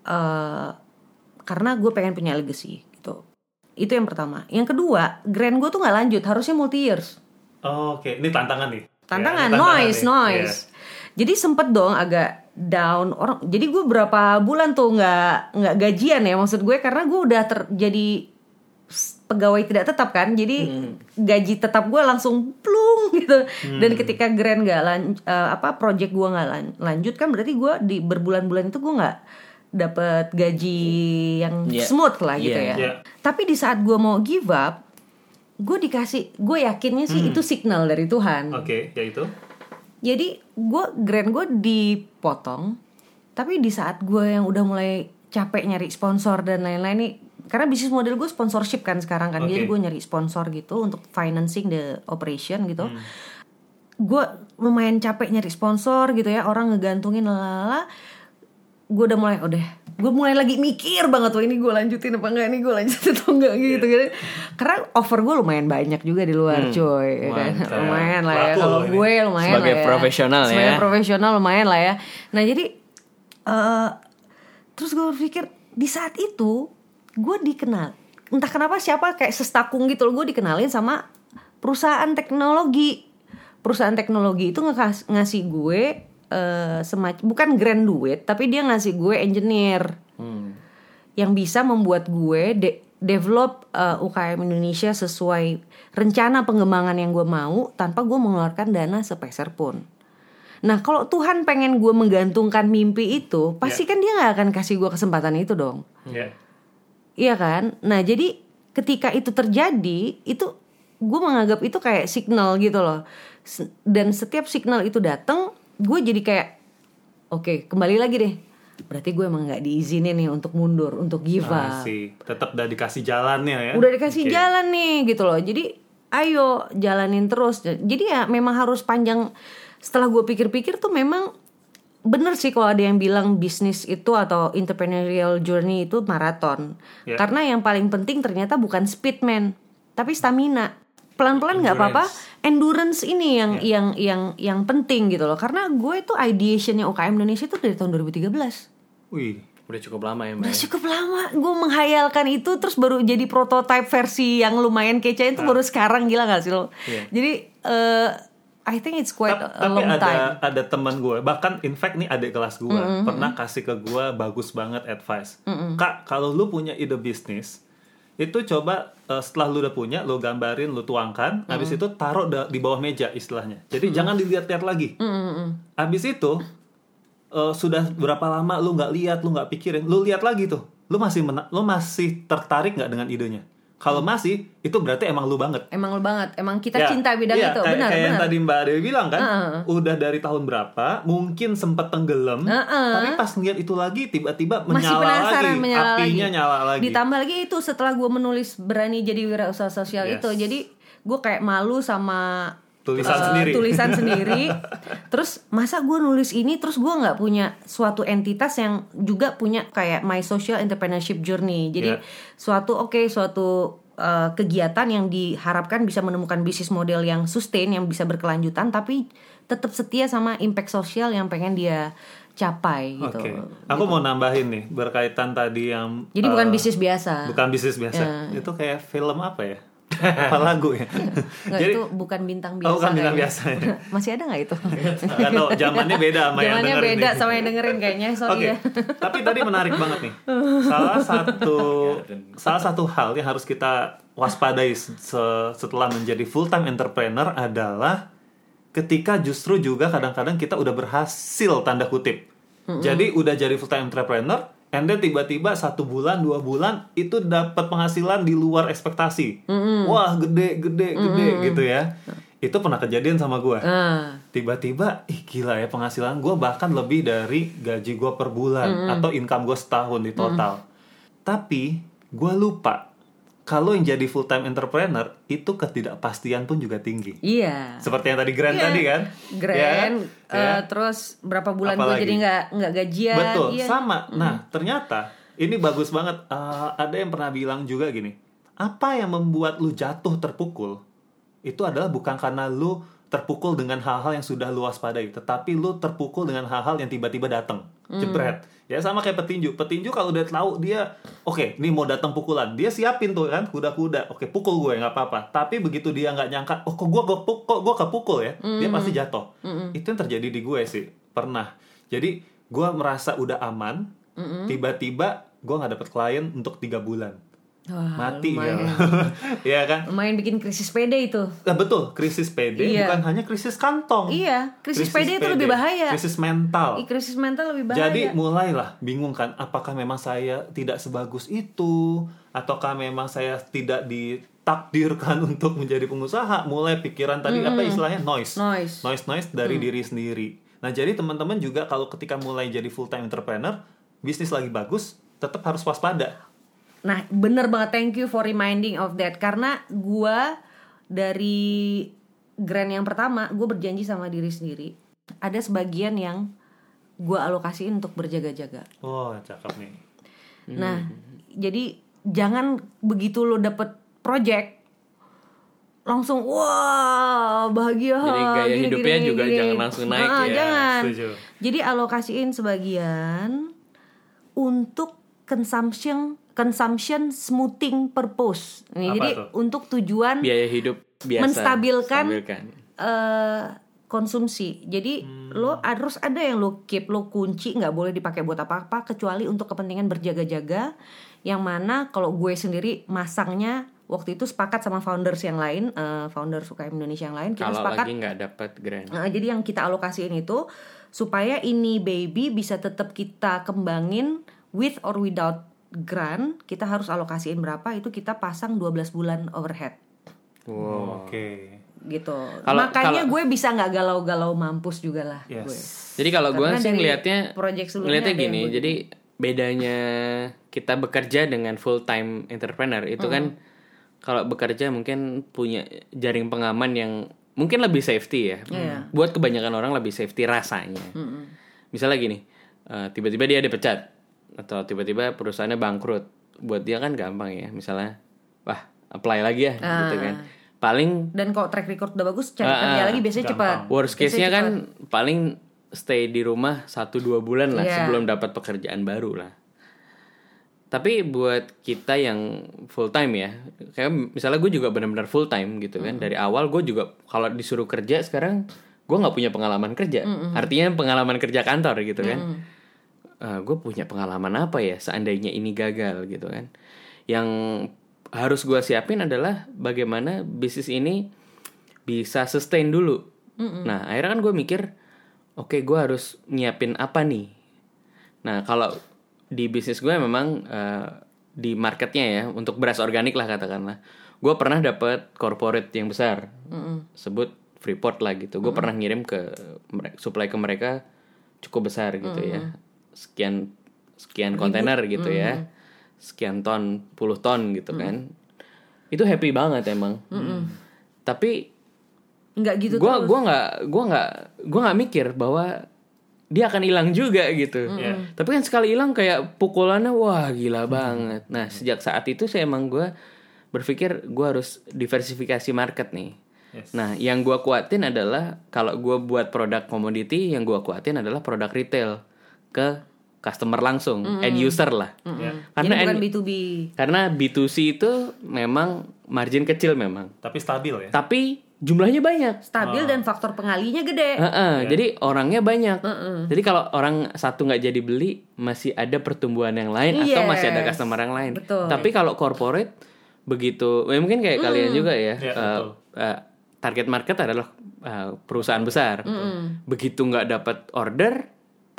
eh karena gue pengen punya legacy gitu. Itu yang pertama. Yang kedua, grant gue tuh nggak lanjut, harusnya multi years. Oh, Oke, ini tantangan nih. Tantangan, Ya, ini noise, nih. noise. Jadi sempet dong agak down orang. Jadi gue berapa bulan tuh nggak nggak gajian ya maksud gue karena gue udah terjadi pegawai tidak tetap kan. Jadi gaji tetap gue langsung plung gitu. Dan ketika grant nggak lan, eh, apa project gue nggak lan- lanjut kan berarti gue di berbulan-bulan itu gue nggak dapet gaji yang Iya. smooth lah gitu Iya, ya. iya. Tapi di saat gue mau give up, gue dikasih, gue yakinnya sih itu signal dari Tuhan. Oke, yaitu. Jadi gue grant gue dipotong, tapi di saat gue yang udah mulai capek nyari sponsor dan lain-lain nih, karena bisnis model gue sponsorship kan sekarang kan, jadi Oke. gue nyari sponsor gitu untuk financing the operation gitu. Gue lumayan capek nyari sponsor gitu ya, orang ngegantungin lalala. Gue udah mulai, udah, gue mulai lagi mikir banget tuh ini gue lanjutin apa enggak, ini gue lanjutin atau enggak gitu gitu. Karena offer gue lumayan banyak juga di luar, coy, ya kan? mantap. lumayan lah ya. Kalau gue lumayan Sebagai lah ya. profesional ya. Sebagai profesional lumayan lah ya. Nah jadi eh terus gue berpikir di saat itu gue dikenal entah kenapa siapa kayak sestakung gitu loh gue dikenalin sama perusahaan teknologi perusahaan teknologi itu ngasih gue eh semacam bukan grand duit tapi dia ngasih gue engineer yang bisa membuat gue de- develop eh, UKM Indonesia sesuai rencana pengembangan yang gue mau tanpa gue mengeluarkan dana sepeser pun. Nah kalau Tuhan pengen gue menggantungkan mimpi itu, pasti kan dia nggak akan kasih gue kesempatan itu dong. Ya. Iya kan? Nah jadi ketika itu terjadi, itu gue menganggap itu kayak signal gitu loh. Dan setiap signal itu datang, gue jadi kayak, oke kembali lagi deh. Berarti gue emang nggak diizinin nih untuk mundur, untuk give up. Masih tetap udah dikasih jalannya ya. Udah dikasih Oke. jalan nih gitu loh. Jadi ayo jalanin terus. Jadi ya memang harus panjang. Setelah gue pikir-pikir tuh memang bener sih kalau ada yang bilang bisnis itu atau entrepreneurial journey itu maraton. Ya. Karena yang paling penting ternyata bukan speed man, tapi stamina. Pelan-pelan nggak apa-apa. Endurance ini yang yang yang yang penting gitu loh. Karena gue itu ideationnya UKM Indonesia itu dari tahun 2013. Wih. Udah cukup lama ya, Mbak. Udah cukup lama gue menghayalkan itu terus baru jadi prototype versi yang lumayan kece itu baru sekarang gila gak sih lo? Iya. Jadi eh, I think it's quite Ta- a, tapi long ada time. ada teman gue bahkan in fact nih adik kelas gue pernah kasih ke gue bagus banget advice kak kalau lu punya ide bisnis itu coba eh, setelah lu udah punya lu gambarin lu tuangkan habis itu taruh di bawah meja istilahnya. Jadi jangan dilihat-lihat lagi. Habis itu eh, sudah berapa lama lu nggak lihat lu nggak pikirin lu lihat lagi tuh. Lu masih mena- lu masih tertarik nggak dengan idenya kalau masih itu berarti emang lu banget Emang lu banget. Emang kita Ya, cinta bidang iya, itu. kayak, Benar, kayak yang benar. tadi Mbak Dewi bilang kan, Heeh. udah dari tahun berapa, mungkin sempat tenggelam, Heeh. tapi pas ngeliat itu lagi tiba-tiba Masih menyala penasaran lagi, menyala apinya lagi. nyala lagi. Ditambah lagi itu setelah gue menulis berani jadi wirausaha sosial Yes. itu. Jadi gue kayak malu sama Tulisan eh, sendiri. tulisan (laughs) sendiri. terus masa gue nulis ini terus gue nggak punya suatu entitas yang juga punya kayak my social entrepreneurship journey. Jadi Yeah. suatu oke suatu eh, kegiatan yang diharapkan bisa menemukan bisnis model yang sustain yang bisa berkelanjutan tapi tetap setia sama impact sosial yang pengen dia capai gitu. Oke, aku mau nambahin nih berkaitan tadi yang Jadi eh, bukan bisnis biasa. bukan bisnis biasa, itu kayak film apa ya? Apa lagu ya? Nggak, Jadi itu bukan bintang biasa. Oh, bukan bintang kayaknya. biasa ya? (laughs) Masih ada nggak itu? tahu zamannya beda sama yang Zamannya dengerin beda nih. sama yang dengerin kayaknya. Sorry Oke, ya. tapi tadi menarik banget nih. Salah satu salah satu hal yang harus kita waspadai se- setelah menjadi full time entrepreneur adalah ketika justru juga kadang-kadang kita udah berhasil tanda kutip. Jadi udah jadi full time entrepreneur, and then tiba-tiba satu bulan dua bulan itu dapat penghasilan di luar ekspektasi. Wah gede gede gede gitu ya. Itu pernah kejadian sama gue Ah, tiba-tiba ih gila ya penghasilan gue bahkan lebih dari gaji gue per bulan atau income gue setahun di total. Tapi gue lupa kalau yang jadi full time entrepreneur itu ketidakpastian pun juga tinggi iya. seperti yang tadi Grand Iya. tadi kan Grand, Ya kan? eh, Ya. terus berapa bulan gue Apalagi? jadi nggak nggak gajian. betul iya. sama nah ternyata ini bagus banget Eh, ada yang pernah bilang juga gini apa yang membuat lu jatuh terpukul itu adalah bukan karena lu terpukul dengan hal-hal yang sudah lu waspadai tetapi lu terpukul dengan hal-hal yang tiba-tiba datang jebret ya sama kayak petinju. Petinju kalau udah tahu dia oke ini mau datang pukulan. Dia siapin tuh kan kuda-kuda. Oke pukul gue nggak apa-apa. Tapi begitu dia nggak nyangka oh kok gue kok kok gue kepukul ya dia pasti jatuh. Itu yang terjadi di gue sih pernah. Jadi gue merasa udah aman tiba-tiba gue nggak dapet klien untuk tiga bulan Wah, mati ya lumayan. (laughs) ya kan Lumayan bikin krisis PD itu. Nah, betul, krisis PD Iya. bukan hanya krisis kantong. Iya, krisis PD itu lebih bahaya. Krisis mental. Ih, krisis mental lebih bahaya. Jadi mulailah bingung kan, apakah memang saya tidak sebagus itu, ataukah memang saya tidak ditakdirkan (laughs) untuk menjadi pengusaha? Mulai pikiran tadi apa istilahnya noise, Noise. noise, noise dari diri sendiri. Nah jadi teman-teman juga kalau ketika mulai jadi full time entrepreneur, bisnis lagi bagus, tetap harus waspada. Nah, bener banget thank you for reminding of that karena gua dari grand yang pertama gue berjanji sama diri sendiri ada sebagian yang gua alokasiin untuk berjaga-jaga. Oh cakep nih. Nah, jadi jangan begitu lo dapet project langsung wah bahagia Jadi gaya gini, hidupnya gini, juga gini. jangan langsung naik Ah, ya, jangan. setuju. Jadi alokasiin sebagian untuk consumption consumption smoothing purpose. Nih, Apa jadi tuh? untuk tujuan biaya hidup biasa Menstabilkan. stabilkan. eh, konsumsi. Jadi Hmm. lo harus ada yang lo keep, lo kunci nggak boleh dipakai buat apa-apa kecuali untuk kepentingan berjaga-jaga. Yang mana kalau gue sendiri masangnya waktu itu sepakat sama founders yang lain, eh, founders UKM Indonesia yang lain kita Kalau sepakat lagi nggak dapat grant. Nah, jadi yang kita alokasiin itu supaya ini baby bisa tetap kita kembangin with or without grant, kita harus alokasiin berapa itu kita pasang 12 bulan overhead Wow. Oke. gitu. Kalau- Makanya kalau- gue bisa nggak galau-galau mampus juga lah Yes. gue. Jadi kalau gue sih ngelihatnya ngelihatnya gini, begitu. jadi bedanya kita bekerja dengan full time entrepreneur itu kan kalau bekerja mungkin punya jaring pengaman yang mungkin lebih safety ya. Iya. Buat kebanyakan orang lebih safety rasanya. Misalnya gini, eh, tiba-tiba dia dipecat atau tiba-tiba perusahaannya bangkrut. Buat dia kan gampang ya. Misalnya, wah apply lagi ya, gitu kan. Paling Dan kalau track record udah bagus, cari Ah, kerja ah, lagi biasanya cepat. Worst Biasanya case-nya kan paling stay di rumah 1-2 bulan lah Iya. sebelum dapat pekerjaan baru lah. Tapi buat kita yang full time ya, kayak misalnya gue juga benar-benar full time gitu kan. Dari awal gue juga kalau disuruh kerja sekarang gue nggak punya pengalaman kerja. Artinya pengalaman kerja kantor gitu kan. Gue punya pengalaman apa ya seandainya ini gagal gitu kan. Yang harus gue siapin adalah bagaimana bisnis ini bisa sustain dulu. Nah akhirnya kan gue mikir, oke gue harus nyiapin apa nih? Nah kalau di bisnis gue memang eh, di marketnya ya untuk beras organik lah katakanlah gue pernah dapat corporate yang besar. Sebut Freeport lah gitu. Gue pernah ngirim ke supply ke mereka cukup besar gitu ya sekian sekian kontainer gitu ya. Sekian ton puluh ton gitu kan. Itu happy banget emang. Tapi nggak gitu gua terus. gua nggak gua nggak gua nggak mikir bahwa dia akan hilang juga gitu. Iya. tapi kan sekali hilang kayak pukulannya wah gila banget. Nah sejak saat itu saya emang gua berpikir gua harus diversifikasi market nih. Yes. nah yang gua kuatin adalah kalau gua buat produk komoditi yang gua kuatin adalah produk retail ke customer langsung end user lah Ya. karena Jadi bukan end- B2B. karena B2C itu memang margin kecil memang Tapi stabil ya. tapi jumlahnya banyak Stabil dan faktor pengalinya gede. Heeh, Jadi orangnya banyak. Jadi kalau orang satu nggak jadi beli, masih ada pertumbuhan yang lain atau masih ada Yes. customer yang lain. Betul. Tapi kalau corporate begitu, ya mungkin kayak kalian juga ya. Ya, eh, betul. eh, target market adalah eh, perusahaan besar. Begitu nggak dapat order,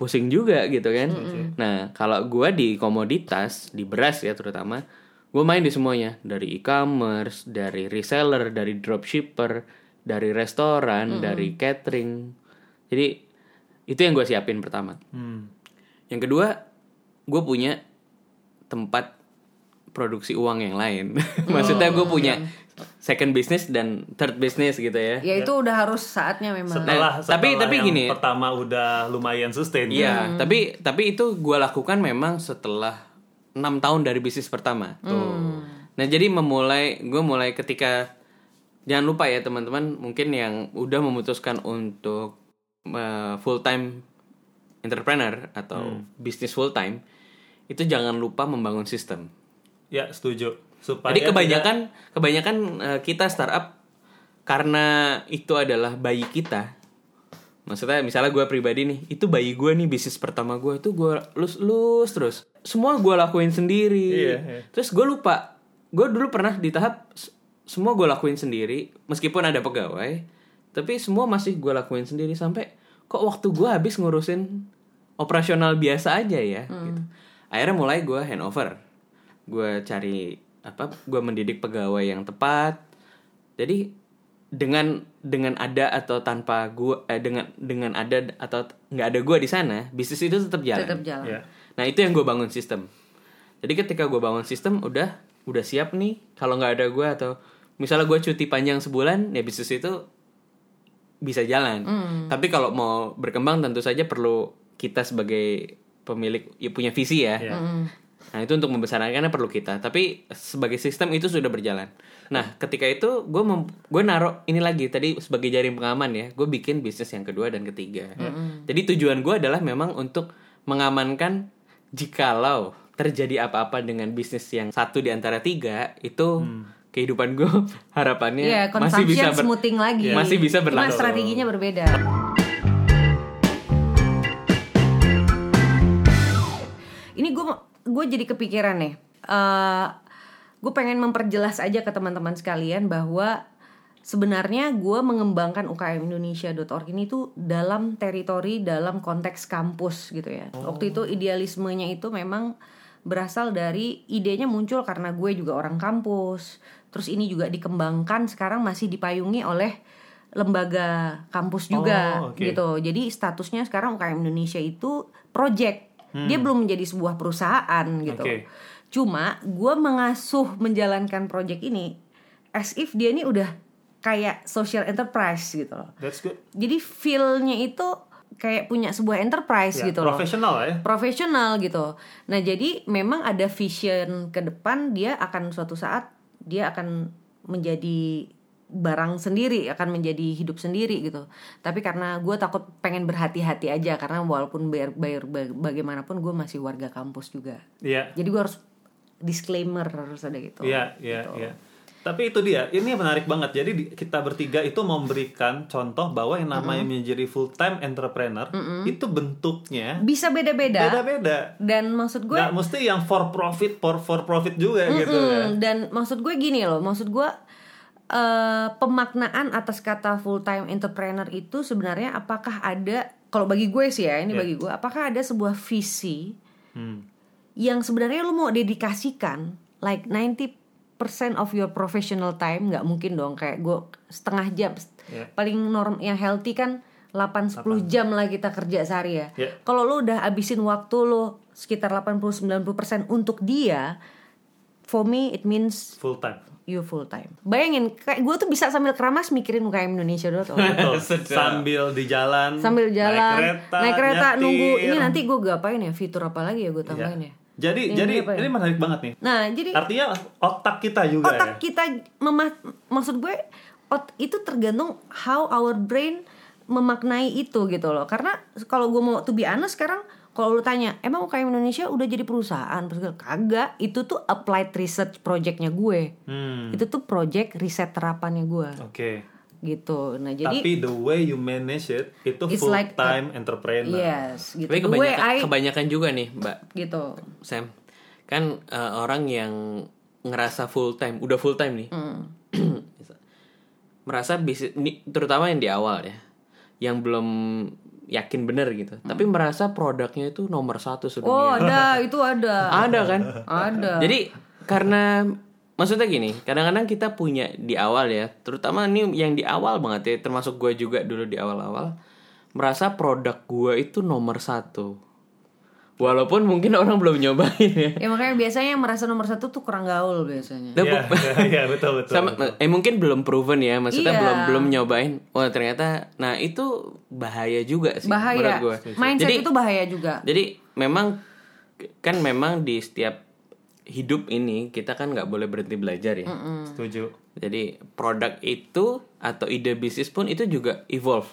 pusing juga gitu kan. Nah kalau gua di komoditas, di beras ya terutama, gue main di semuanya dari e-commerce, dari reseller, dari dropshipper, dari restoran, dari catering. Jadi itu yang gue siapin pertama. Hmm. Yang kedua, gue punya tempat produksi uang yang lain. (laughs) Maksudnya gue punya second business dan third business gitu ya. Ya itu udah harus saatnya memang. Setelah, Nah, tapi- setelah tapi yang gini. pertama udah lumayan sustain. Iya, tapi tapi itu gue lakukan memang setelah enam tahun dari bisnis pertama. Nah jadi memulai gue mulai ketika jangan lupa ya teman-teman mungkin yang udah memutuskan untuk full time entrepreneur atau bisnis full time itu jangan lupa membangun sistem. Ya, setuju. Supaya Jadi kebanyakan kebanyakan eh, kita startup karena itu adalah bayi kita. Maksudnya misalnya gue pribadi nih, itu bayi gue nih bisnis pertama gue itu gue lus lus terus. Semua gue lakuin sendiri. Iya, iya. Terus gue lupa, gue dulu pernah di tahap semua gue lakuin sendiri, meskipun ada pegawai, tapi semua masih gue lakuin sendiri sampai kok waktu gue habis ngurusin operasional biasa aja ya. Gitu. Akhirnya mulai gue handover, gue cari apa, gue mendidik pegawai yang tepat. Jadi dengan dengan ada atau tanpa gue eh, dengan dengan ada atau nggak ada gue di sana, bisnis itu tetap jalan. Tetap jalan. Ya. Nah itu yang gue bangun sistem. Jadi ketika gue bangun sistem udah udah siap nih kalau nggak ada gue atau misalnya gue cuti panjang sebulan ya bisnis itu bisa jalan. Tapi kalau mau berkembang tentu saja perlu kita sebagai pemilik ya punya visi ya. Ya. Nah itu untuk membesarkannya perlu kita. Tapi sebagai sistem itu sudah berjalan. Nah ketika itu gue gue naruh ini lagi tadi sebagai jaring pengaman ya. Gue bikin bisnis yang kedua dan ketiga. Jadi tujuan gue adalah memang untuk mengamankan jikalau terjadi apa-apa dengan bisnis yang satu di antara tiga itu kehidupan gue (laughs) harapannya Iya, masih bisa consumption smoothing lagi. masih bisa Cuma berlangsung. strateginya berbeda. Ini gue gue jadi kepikiran nih. Eh gue pengen memperjelas aja ke teman-teman sekalian bahwa sebenarnya gue mengembangkan UKM Indonesia.org ini tuh dalam teritori dalam konteks kampus gitu ya. Waktu itu idealismenya itu memang berasal dari idenya muncul karena gue juga orang kampus. Terus ini juga dikembangkan sekarang masih dipayungi oleh lembaga kampus juga Oh, oke. gitu. Jadi statusnya sekarang UKM Indonesia itu project. Dia belum menjadi sebuah perusahaan gitu. Oke. Cuma gue mengasuh menjalankan project ini as if dia ini udah kayak social enterprise gitu loh. That's good. Jadi feel-nya itu kayak punya sebuah enterprise Ya, gitu loh profesional ya. profesional gitu. Nah, jadi memang ada vision ke depan dia akan suatu saat dia akan menjadi barang sendiri, akan menjadi hidup sendiri gitu. Tapi karena gue takut pengen berhati-hati aja karena walaupun bayar, bayar ba- bagaimanapun gue masih warga kampus juga. Iya. Jadi gue harus disclaimer harus ada gitu. Iya, iya, iya. Tapi itu dia, ini menarik banget. Jadi di- kita bertiga itu memberikan contoh bahwa yang namanya menjadi full time entrepreneur itu bentuknya Bisa beda-beda. beda-beda. Dan maksud gue Nggak mesti yang for profit, for for profit juga gitu Mm, kan. Dan maksud gue gini loh, maksud gue eh, pemaknaan atas kata full time entrepreneur itu sebenarnya apakah ada kalau bagi gue sih ya ini Iya. bagi gue apakah ada sebuah visi Hmm. yang sebenarnya lu mau dedikasikan like 90% of your professional time nggak mungkin dong kayak gue setengah jam Yeah. paling norm yang healthy kan 8-10 jam lah kita kerja sehari ya. Yeah. Kalau lu udah abisin waktu lu sekitar 80-90% untuk dia, for me it means full time you full time. Bayangin, kayak gue tuh bisa sambil keramas mikirin UKM Indonesia dulu (laughs) tuh. Sambil di jalan sambil jalan, naik kereta, nyetir. nunggu. Ini nanti gue gapain ya? Fitur apa lagi ya gue tambahin ya? jadi Ini jadi ya? ini menarik banget nih Nah, jadi artinya otak kita juga otak ya kita mema- maksud gue ot- itu tergantung how our brain memaknai itu gitu loh karena kalau gue mau to be honest sekarang kalau lu tanya emang UKM Indonesia udah jadi perusahaan terus gue, kagak itu tuh applied research projectnya gue Hmm, itu tuh project riset terapannya gue oke gitu nah jadi tapi the way you manage it itu It's full like time entrepreneur yes gitu Tapi the way kebanyakan, I kebanyakan juga nih, Mbak gitu Sam. Kan eh, orang yang ngerasa full time, udah full time nih. Hmm. (clears throat) merasa bisnis ini terutama yang di awal ya. Yang belum yakin bener gitu. Tapi merasa produknya itu nomor satu oh sedunia. ada itu ada (laughs) Ada kan? ada Jadi karena maksudnya gini, kadang-kadang kita punya di awal ya, terutama ini yang di awal banget ya, termasuk gue juga dulu di awal-awal, merasa produk gue itu nomor satu. Walaupun mungkin orang belum nyobain ya. ya makanya biasanya yang merasa nomor satu tuh kurang gaul biasanya. Nah, Iya, (laughs) iya, betul betul. sama eh mungkin belum proven ya maksudnya Iya. belum belum nyobain. Wah ternyata nah itu bahaya juga sih bahaya. menurut gue mindset jadi itu bahaya juga. jadi memang kan memang di setiap hidup ini kita kan nggak boleh berhenti belajar ya. Setuju. jadi produk itu atau ide bisnis pun itu juga evolve.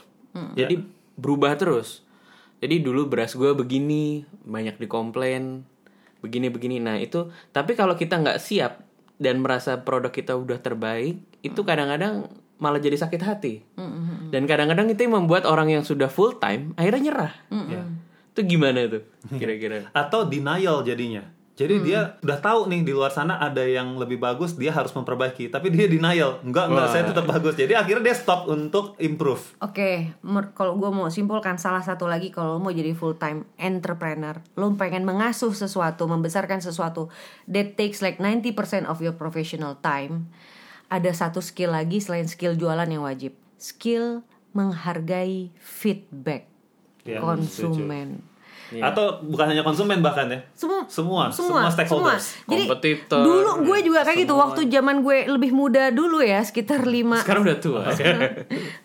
Jadi berubah terus jadi dulu beras gue begini banyak dikomplain begini begini. Nah itu tapi kalau kita nggak siap dan merasa produk kita udah terbaik itu kadang-kadang malah jadi sakit hati. Dan kadang-kadang itu yang membuat orang yang sudah full time akhirnya nyerah. Ya. itu gimana tuh (laughs) kira-kira? Atau denial jadinya. Jadi dia udah tahu nih di luar sana ada yang lebih bagus, dia harus memperbaiki. Tapi dia denial, enggak enggak Wah. saya tetap bagus. Jadi akhirnya dia stop untuk improve. Oke, mer- kalau gue mau simpulkan salah satu lagi kalau lo mau jadi full time entrepreneur, lo pengen mengasuh sesuatu, membesarkan sesuatu that takes like 90% of your professional time. Ada satu skill lagi selain skill jualan yang wajib, skill menghargai feedback Ya, konsumen. Atau bukan hanya konsumen bahkan ya. Semua, Semua, semua, semua stakeholders. Jadi Kompetitor, dulu gue juga kayak gitu semua. waktu zaman gue lebih muda dulu ya, sekitar 5 sekarang udah tua. 5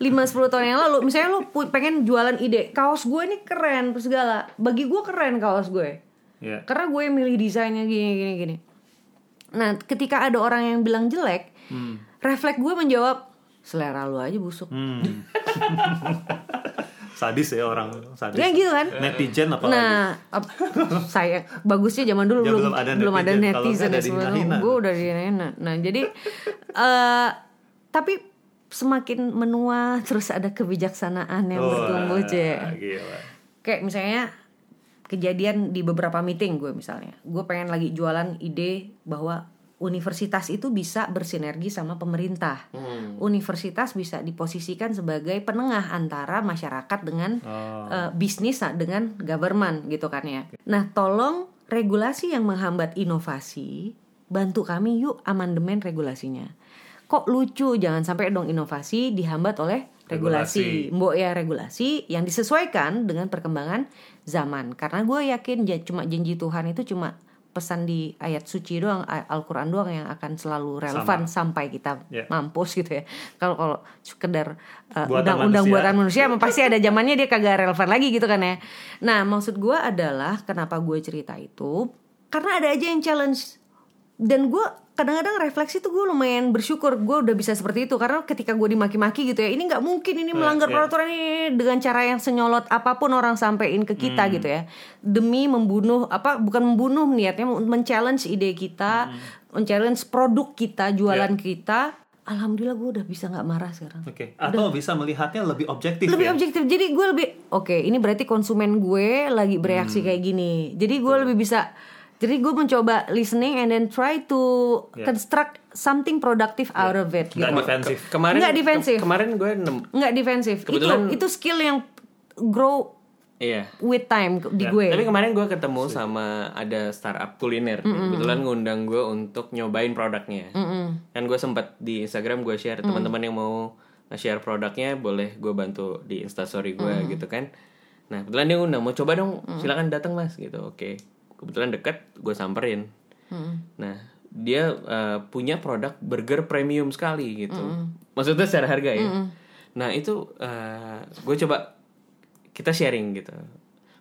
10 (laughs) tahun yang lalu. Misalnya lu pu- pengen jualan ide kaos gue ini keren terus segala. Bagi gue keren kaos gue. Ya. karena gue yang milih desainnya gini gini gini. Nah ketika ada orang yang bilang jelek refleks gue menjawab selera lu aja busuk. Hmm. (laughs) (laughs) sadis ya orang sadis. ya gitu kan Netizen apalagi. Nah, ap- (laughs) saya bagusnya zaman dulu Ya, belum ada belum ada netizen. Kalau netizen ya ada sebelum gue udah dihina. Nah, jadi (laughs) eh tapi semakin menua terus ada kebijaksanaan yang Wah, bertumbuh, Cek. gila. Kayak misalnya kejadian di beberapa meeting gue misalnya. Gue pengen lagi jualan ide bahwa universitas itu bisa bersinergi sama pemerintah. Universitas bisa diposisikan sebagai penengah antara masyarakat dengan Oh. eh, bisnis dengan government gitu kan ya. Nah, tolong regulasi yang menghambat inovasi, bantu kami yuk amandemen regulasinya. Kok lucu, jangan sampai dong inovasi dihambat oleh regulasi. Regulasi. Mbok ya regulasi yang disesuaikan dengan perkembangan zaman. Karena gue yakin ja- cuma janji Tuhan itu cuma pesan di ayat suci doang, Al-Quran doang yang akan selalu relevan sampai kita Ya. mampus gitu ya. Kalau kalau sekedar uh, Buatan undang-undang buatan manusia pasti ada zamannya dia kagak relevan lagi gitu kan ya. Nah, maksud gue adalah kenapa gue cerita itu karena ada aja yang challenge dan gue kadang-kadang refleksi tuh gue lumayan bersyukur gue udah bisa seperti itu karena ketika gue dimaki-maki gitu ya ini nggak mungkin ini melanggar ya. peraturan ini dengan cara yang senyolot apa pun orang sampein ke kita Hmm. gitu ya demi membunuh apa bukan membunuh niatnya men-challenge ide kita Hmm. men-challenge produk kita jualan Ya. kita alhamdulillah gue udah bisa nggak marah sekarang Oke. Atau bisa melihatnya lebih objektif lebih ya. objektif jadi gue lebih oke ini berarti konsumen gue lagi bereaksi Hmm. kayak gini jadi gue lebih bisa jadi gue mencoba listening and then try to Yeah. construct something productive out of it Nggak gitu. defensif. kemarin Nggak defensif. ke- kemarin gue nem- nggak defensif Kebetulan- itu itu skill yang grow Iya. with time di gue. Tapi kemarin gue ketemu sama ada startup kuliner. Kebetulan ngundang gue untuk nyobain produknya. Kan gue sempat di Instagram gue share teman-teman yang mau share produknya boleh gue bantu di instastory gue gitu kan. Nah kebetulan dia ngundang mau coba dong silakan datang mas gitu. Oke kebetulan deket gue samperin. Nah dia eh, punya produk burger premium sekali gitu. Maksudnya secara harga ya. Nah itu gue coba kita sharing gitu.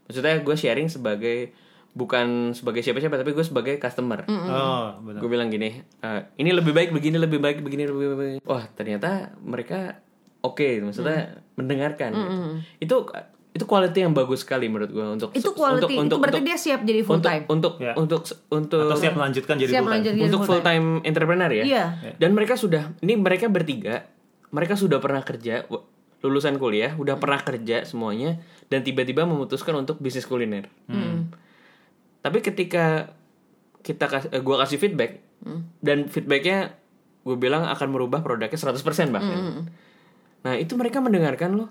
Maksudnya gue sharing sebagai bukan sebagai siapa-siapa tapi gue sebagai customer. Oh, benar. Gue bilang gini, "Eh, ini lebih baik begini, lebih baik begini, lebih baik. Wah ternyata mereka oke, maksudnya mendengarkan. gitu. Itu itu quality yang bagus sekali menurut gue untuk itu untuk quality untuk itu berarti untuk, dia siap jadi full untuk, time. untuk Ya. untuk untuk Atau siap melanjutkan jadi Siap full time. untuk full time entrepreneur ya. Iya. Dan mereka sudah ini mereka bertiga, mereka sudah pernah kerja lulusan kuliah, udah pernah kerja semuanya dan tiba-tiba memutuskan untuk bisnis kuliner. Tapi ketika kita eh, gua kasih feedback dan feedbacknya gue bilang akan merubah produknya 100% bahkan. Nah, itu mereka mendengarkan loh.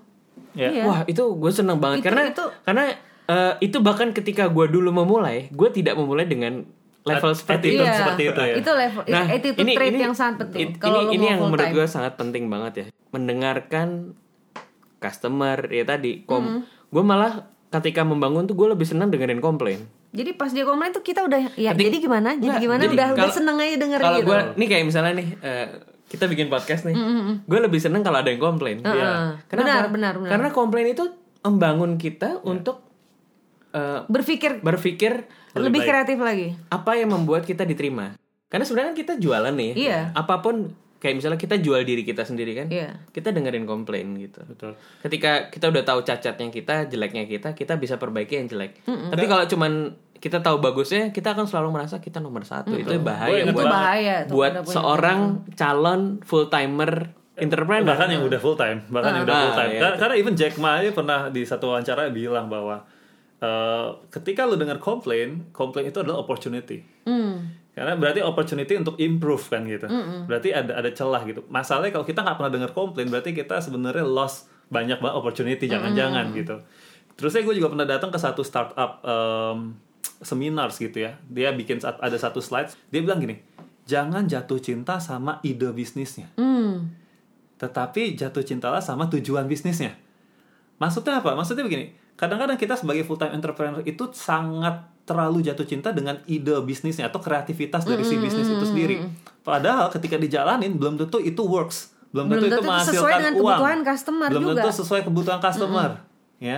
Ya. Iya. Wah, itu gue seneng banget Itu- karena itu- karena eh, itu bahkan ketika gue dulu memulai, gue tidak memulai dengan level seperti itu. Attitude seperti itu ya. Itu level Nah, attitude ini, trait ini, yang sangat penting. it- Kalau ini, ini yang menurut gue sangat penting banget ya. Mendengarkan customer ya tadi. Kom, Mm-hmm. Gue malah ketika membangun tuh gue lebih senang dengerin komplain. Jadi pas dia komplain tuh kita udah ya Ketik- jadi gimana? Jadi Nggak, gimana? jadi udah udah kalau- seneng aja dengerin Kalau gitu. gue nih kayak misalnya nih eh, kita bikin podcast nih, gue lebih seneng kalau ada yang komplain. Heeh. Iya. Kenapa? Benar, benar, benar. Karena komplain itu membangun kita untuk eh, Berpikir berpikir lebih baik. kreatif lagi. apa yang membuat kita diterima. Karena sebenarnya kan kita jualan nih. Iya. Apa pun kayak misalnya kita jual diri kita sendiri kan. Iya. Kita dengerin komplain gitu. Betul. Ketika kita udah tahu cacatnya kita, jeleknya kita, kita bisa perbaiki yang jelek. Tapi kalau cuman kita tahu bagusnya, kita akan selalu merasa kita nomor satu. Itu bahaya. Itu buat, bahaya, itu buat udah punya seorang calon full timer entrepreneur. bahkan yang udah full time bahkan yang udah Ah, full time iya. karena, karena even Jack Ma aja pernah di satu wawancara bilang bahwa eh, ketika lu dengar komplain komplain itu adalah opportunity Hmm. karena berarti opportunity untuk improve kan gitu berarti ada ada celah gitu masalahnya kalau kita nggak pernah dengar komplain berarti kita sebenarnya lost banyak banget opportunity jangan-jangan gitu terusnya gue juga pernah datang ke satu startup em, seminars gitu ya dia bikin ada satu slides dia bilang gini jangan jatuh cinta sama ide bisnisnya Hmm. tetapi jatuh cintalah sama tujuan bisnisnya. Maksudnya apa? Maksudnya begini, kadang-kadang kita sebagai full time entrepreneur itu sangat terlalu jatuh cinta dengan ide bisnisnya atau kreativitas dari si bisnis itu sendiri. Padahal ketika dijalanin belum tentu itu works, belum, Belum tentu itu tentu itu sesuai menghasilkan dengan uang, kebutuhan customer belum juga. tentu sesuai kebutuhan customer, ya.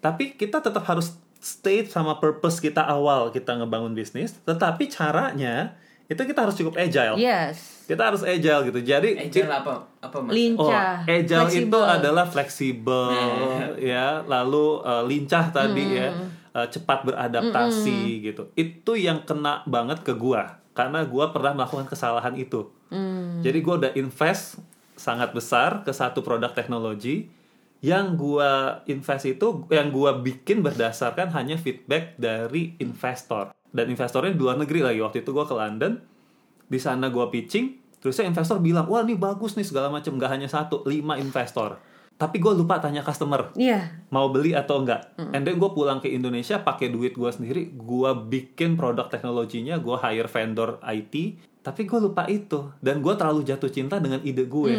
Tapi kita tetap harus stay sama purpose kita awal kita ngebangun bisnis, tetapi caranya itu kita harus cukup agile. Yes. Kita harus agile gitu. Jadi Agile apa? Apa mas? Oh, Lincah. agile itu fleksibel. adalah fleksibel (laughs) ya, lalu eh, lincah tadi ya, eh, cepat beradaptasi gitu. Itu yang kena banget ke gua karena gua pernah melakukan kesalahan itu. Jadi gua udah invest sangat besar ke satu produk teknologi yang gua invest itu yang gua bikin berdasarkan hanya feedback dari investor. Dan investornya di luar negeri lagi. Waktu itu gua ke London di sana gua pitching terusnya investor bilang wah ini bagus nih segala macam. Nggak hanya satu lima investor. Tapi gue lupa tanya customer Iya. mau beli atau enggak and then gue pulang ke Indonesia pakai duit gue sendiri gue bikin produk teknologinya gue hire vendor IT tapi gue lupa itu. Dan gue terlalu jatuh cinta dengan ide gue.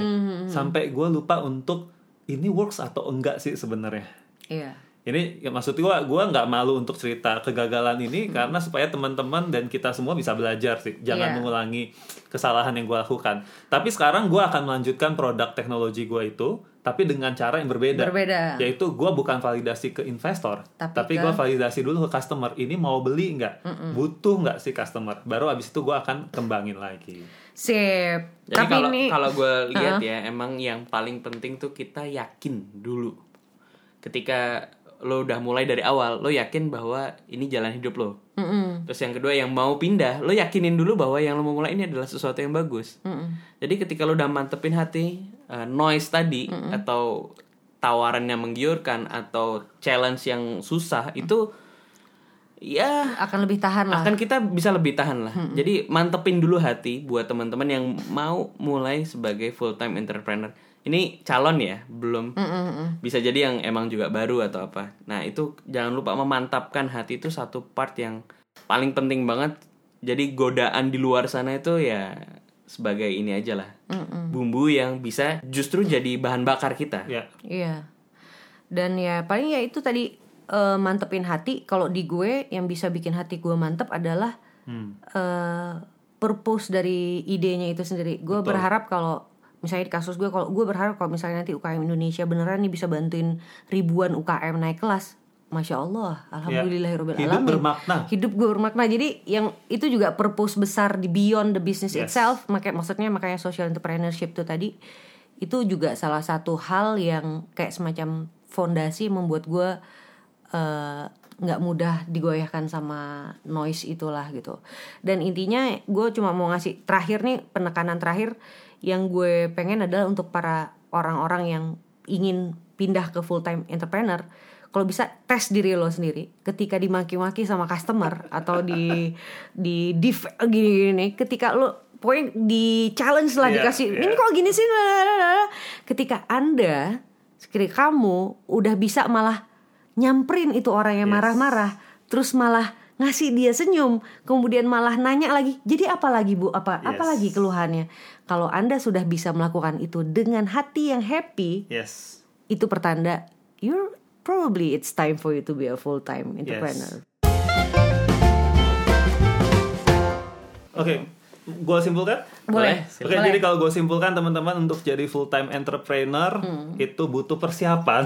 Sampai gue lupa untuk ini works atau enggak sih sebenarnya? Iya. ini ya, maksud gue gue nggak malu untuk cerita kegagalan ini karena supaya teman-teman dan kita semua bisa belajar sih. Jangan Iya. mengulangi kesalahan yang gue lakukan. Tapi sekarang gue akan melanjutkan produk teknologi gue itu tapi dengan cara yang berbeda. Berbeda. yaitu gue bukan validasi ke investor Tapi tapi, ke- gue validasi dulu ke customer. Ini mau beli nggak? Butuh nggak sih customer? Baru abis itu gue akan kembangin lagi Sip. Jadi Tapi kalau ini kalau gue lihat ya emang yang paling penting tuh kita yakin dulu. Ketika lo udah mulai dari awal, lo yakin bahwa ini jalan hidup lo. Mm-mm. Terus yang kedua yang mau pindah, lo yakinin dulu bahwa yang lo mau mulai ini adalah sesuatu yang bagus. Jadi ketika lo udah mantepin hati, eh, noise tadi atau tawaran yang menggiurkan atau challenge yang susah itu ya akan lebih tahan lah. akan kita bisa lebih tahan lah. Jadi mantepin dulu hati buat teman-teman yang mau mulai sebagai full time entrepreneur. ini calon ya belum bisa jadi yang emang juga baru atau apa nah itu jangan lupa memantapkan hati itu satu part yang paling penting banget jadi godaan di luar sana itu ya sebagai ini aja lah bumbu yang bisa justru jadi bahan bakar kita Ya. Iya. Dan ya paling ya itu tadi eh, mantepin hati. Kalau di gue yang bisa bikin hati gue mantep adalah eh, purpose dari idenya itu sendiri. Gue berharap kalau misalnya di kasus gue kalau gue berharap kalau misalnya nanti UKM Indonesia beneran nih bisa bantuin ribuan UKM naik kelas. Masya Allah, alhamdulillahirobbilalamin. Hidup bermakna. Hidup gue bermakna. Jadi yang itu juga purpose besar di beyond the business Yes. itself. Makanya maksudnya makanya social entrepreneurship itu tadi itu juga salah satu hal yang kayak semacam fondasi membuat gue eh, nggak mudah digoyahkan sama noise itulah gitu. Dan intinya gue cuma mau ngasih terakhir nih penekanan terakhir yang gue pengen adalah untuk para orang-orang yang ingin pindah ke full time entrepreneur kalau bisa tes diri lo sendiri ketika dimaki-maki sama customer atau di (laughs) di div gini gini ketika lo pokoknya di challenge lah Iya, dikasih iya. ini kok gini sih lalalala." ketika anda ketika kamu udah bisa malah nyamperin itu orang yang Yes. marah-marah terus malah ngasih dia senyum kemudian malah nanya lagi jadi apa lagi bu apa apa Yes. lagi keluhannya kalau anda sudah bisa melakukan itu dengan hati yang happy Yes. itu pertanda you're probably it's time for you to be a full time entrepreneur. Oke, gue simpulkan. Boleh. Oke, Boleh. jadi kalau gue simpulkan teman-teman untuk jadi full time entrepreneur Hmm. itu butuh persiapan.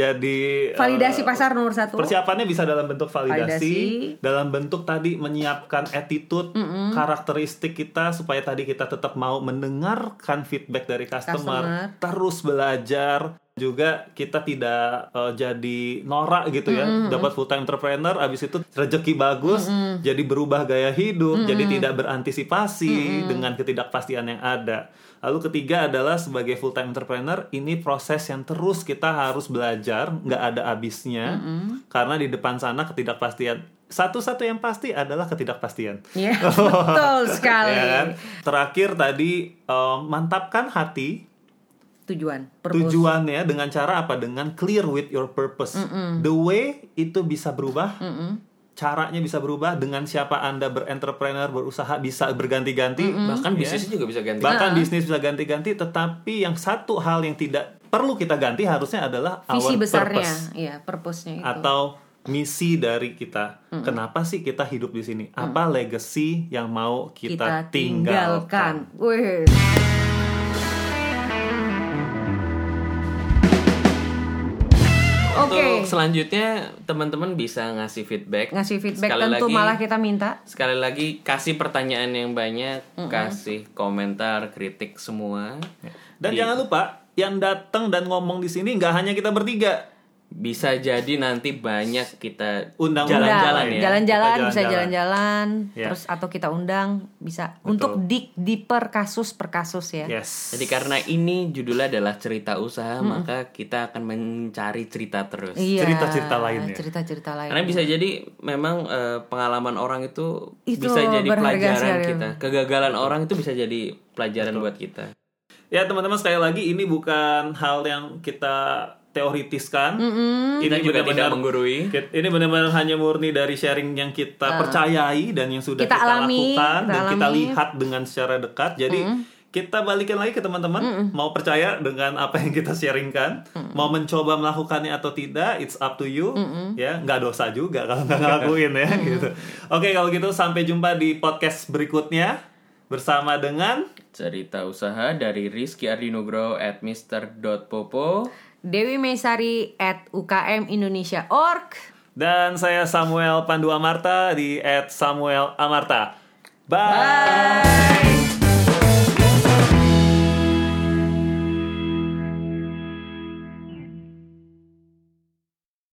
Jadi Validasi eh, pasar nomor satu. Persiapannya bisa dalam bentuk validasi, Validasi. dalam bentuk tadi menyiapkan attitude, karakteristik kita supaya tadi kita tetap mau mendengarkan feedback dari customer, Customer. terus belajar. Juga kita tidak eh, jadi norak gitu ya, dapat full time entrepreneur, abis itu rezeki bagus, jadi berubah gaya hidup, jadi tidak berantisipasi dengan ketidakpastian yang ada. Lalu ketiga adalah sebagai full time entrepreneur ini proses yang terus kita harus belajar, nggak ada habisnya, karena di depan sana ketidakpastian satu-satu yang pasti adalah ketidakpastian. Ya, (laughs) betul sekali. Ya kan? Terakhir tadi eh, mantapkan hati Tujuan, purpose. tujuannya dengan cara apa? Dengan clear with your purpose. The way itu bisa berubah. Caranya bisa berubah dengan siapa Anda berentrepreneur, berusaha bisa berganti-ganti. bahkan Ya. bisnisnya juga bisa ganti Bahkan bisnis bisa ganti-ganti, tetapi yang satu hal yang tidak perlu kita ganti harusnya adalah Visi our besarnya, purpose ya, purpose-nya itu. atau misi dari kita. Kenapa sih kita hidup di sini? Apa legacy yang mau kita, tinggalkan? Wih. Oke. Untuk selanjutnya teman-teman bisa ngasih feedback. Ngasih feedback Sekali tentu lagi- malah kita minta. Sekali lagi kasih pertanyaan yang banyak, kasih komentar, kritik semua. Dan Di- jangan lupa, yang datang dan ngomong di sini nggak hanya kita bertiga. Bisa jadi nanti banyak kita Undang- jalan-jalan Undang. ya. Jalan-jalan bisa jalan-jalan. Ya. terus atau kita undang bisa Betul. untuk dig deeper kasus per kasus ya. Yes. Jadi karena ini judulnya adalah cerita usaha, maka kita akan mencari cerita terus. Iya. Cerita-cerita lain ya. Cerita-cerita lain. Karena bisa jadi memang eh, pengalaman orang itu, Itu bisa jadi pelajaran sekali. kita. Kegagalan orang itu bisa jadi pelajaran buat kita. Ya teman-teman sekali lagi ini bukan hal yang kita teoritiskan. Kita juga tidak benar- menggurui. Ini benar-benar hanya murni dari sharing yang kita percayai dan yang sudah Kita kita, alami, lakukan kita dan kita alami. lihat dengan secara dekat. Jadi kita balikin lagi ke teman-teman, mau percaya dengan apa yang kita sharingkan, mau mencoba melakukannya atau tidak, it's up to you. Ya, nggak dosa juga kalau nggak ngelakuin ya gitu. Oke, kalau gitu sampai jumpa di podcast berikutnya bersama dengan Cerita usaha dari Rizky Ardinugroho at mr.popo. Dewi Mesari at UKM Indonesia org. dan saya Samuel Pandu Amarta di @samuelamarta. Bye. Bye.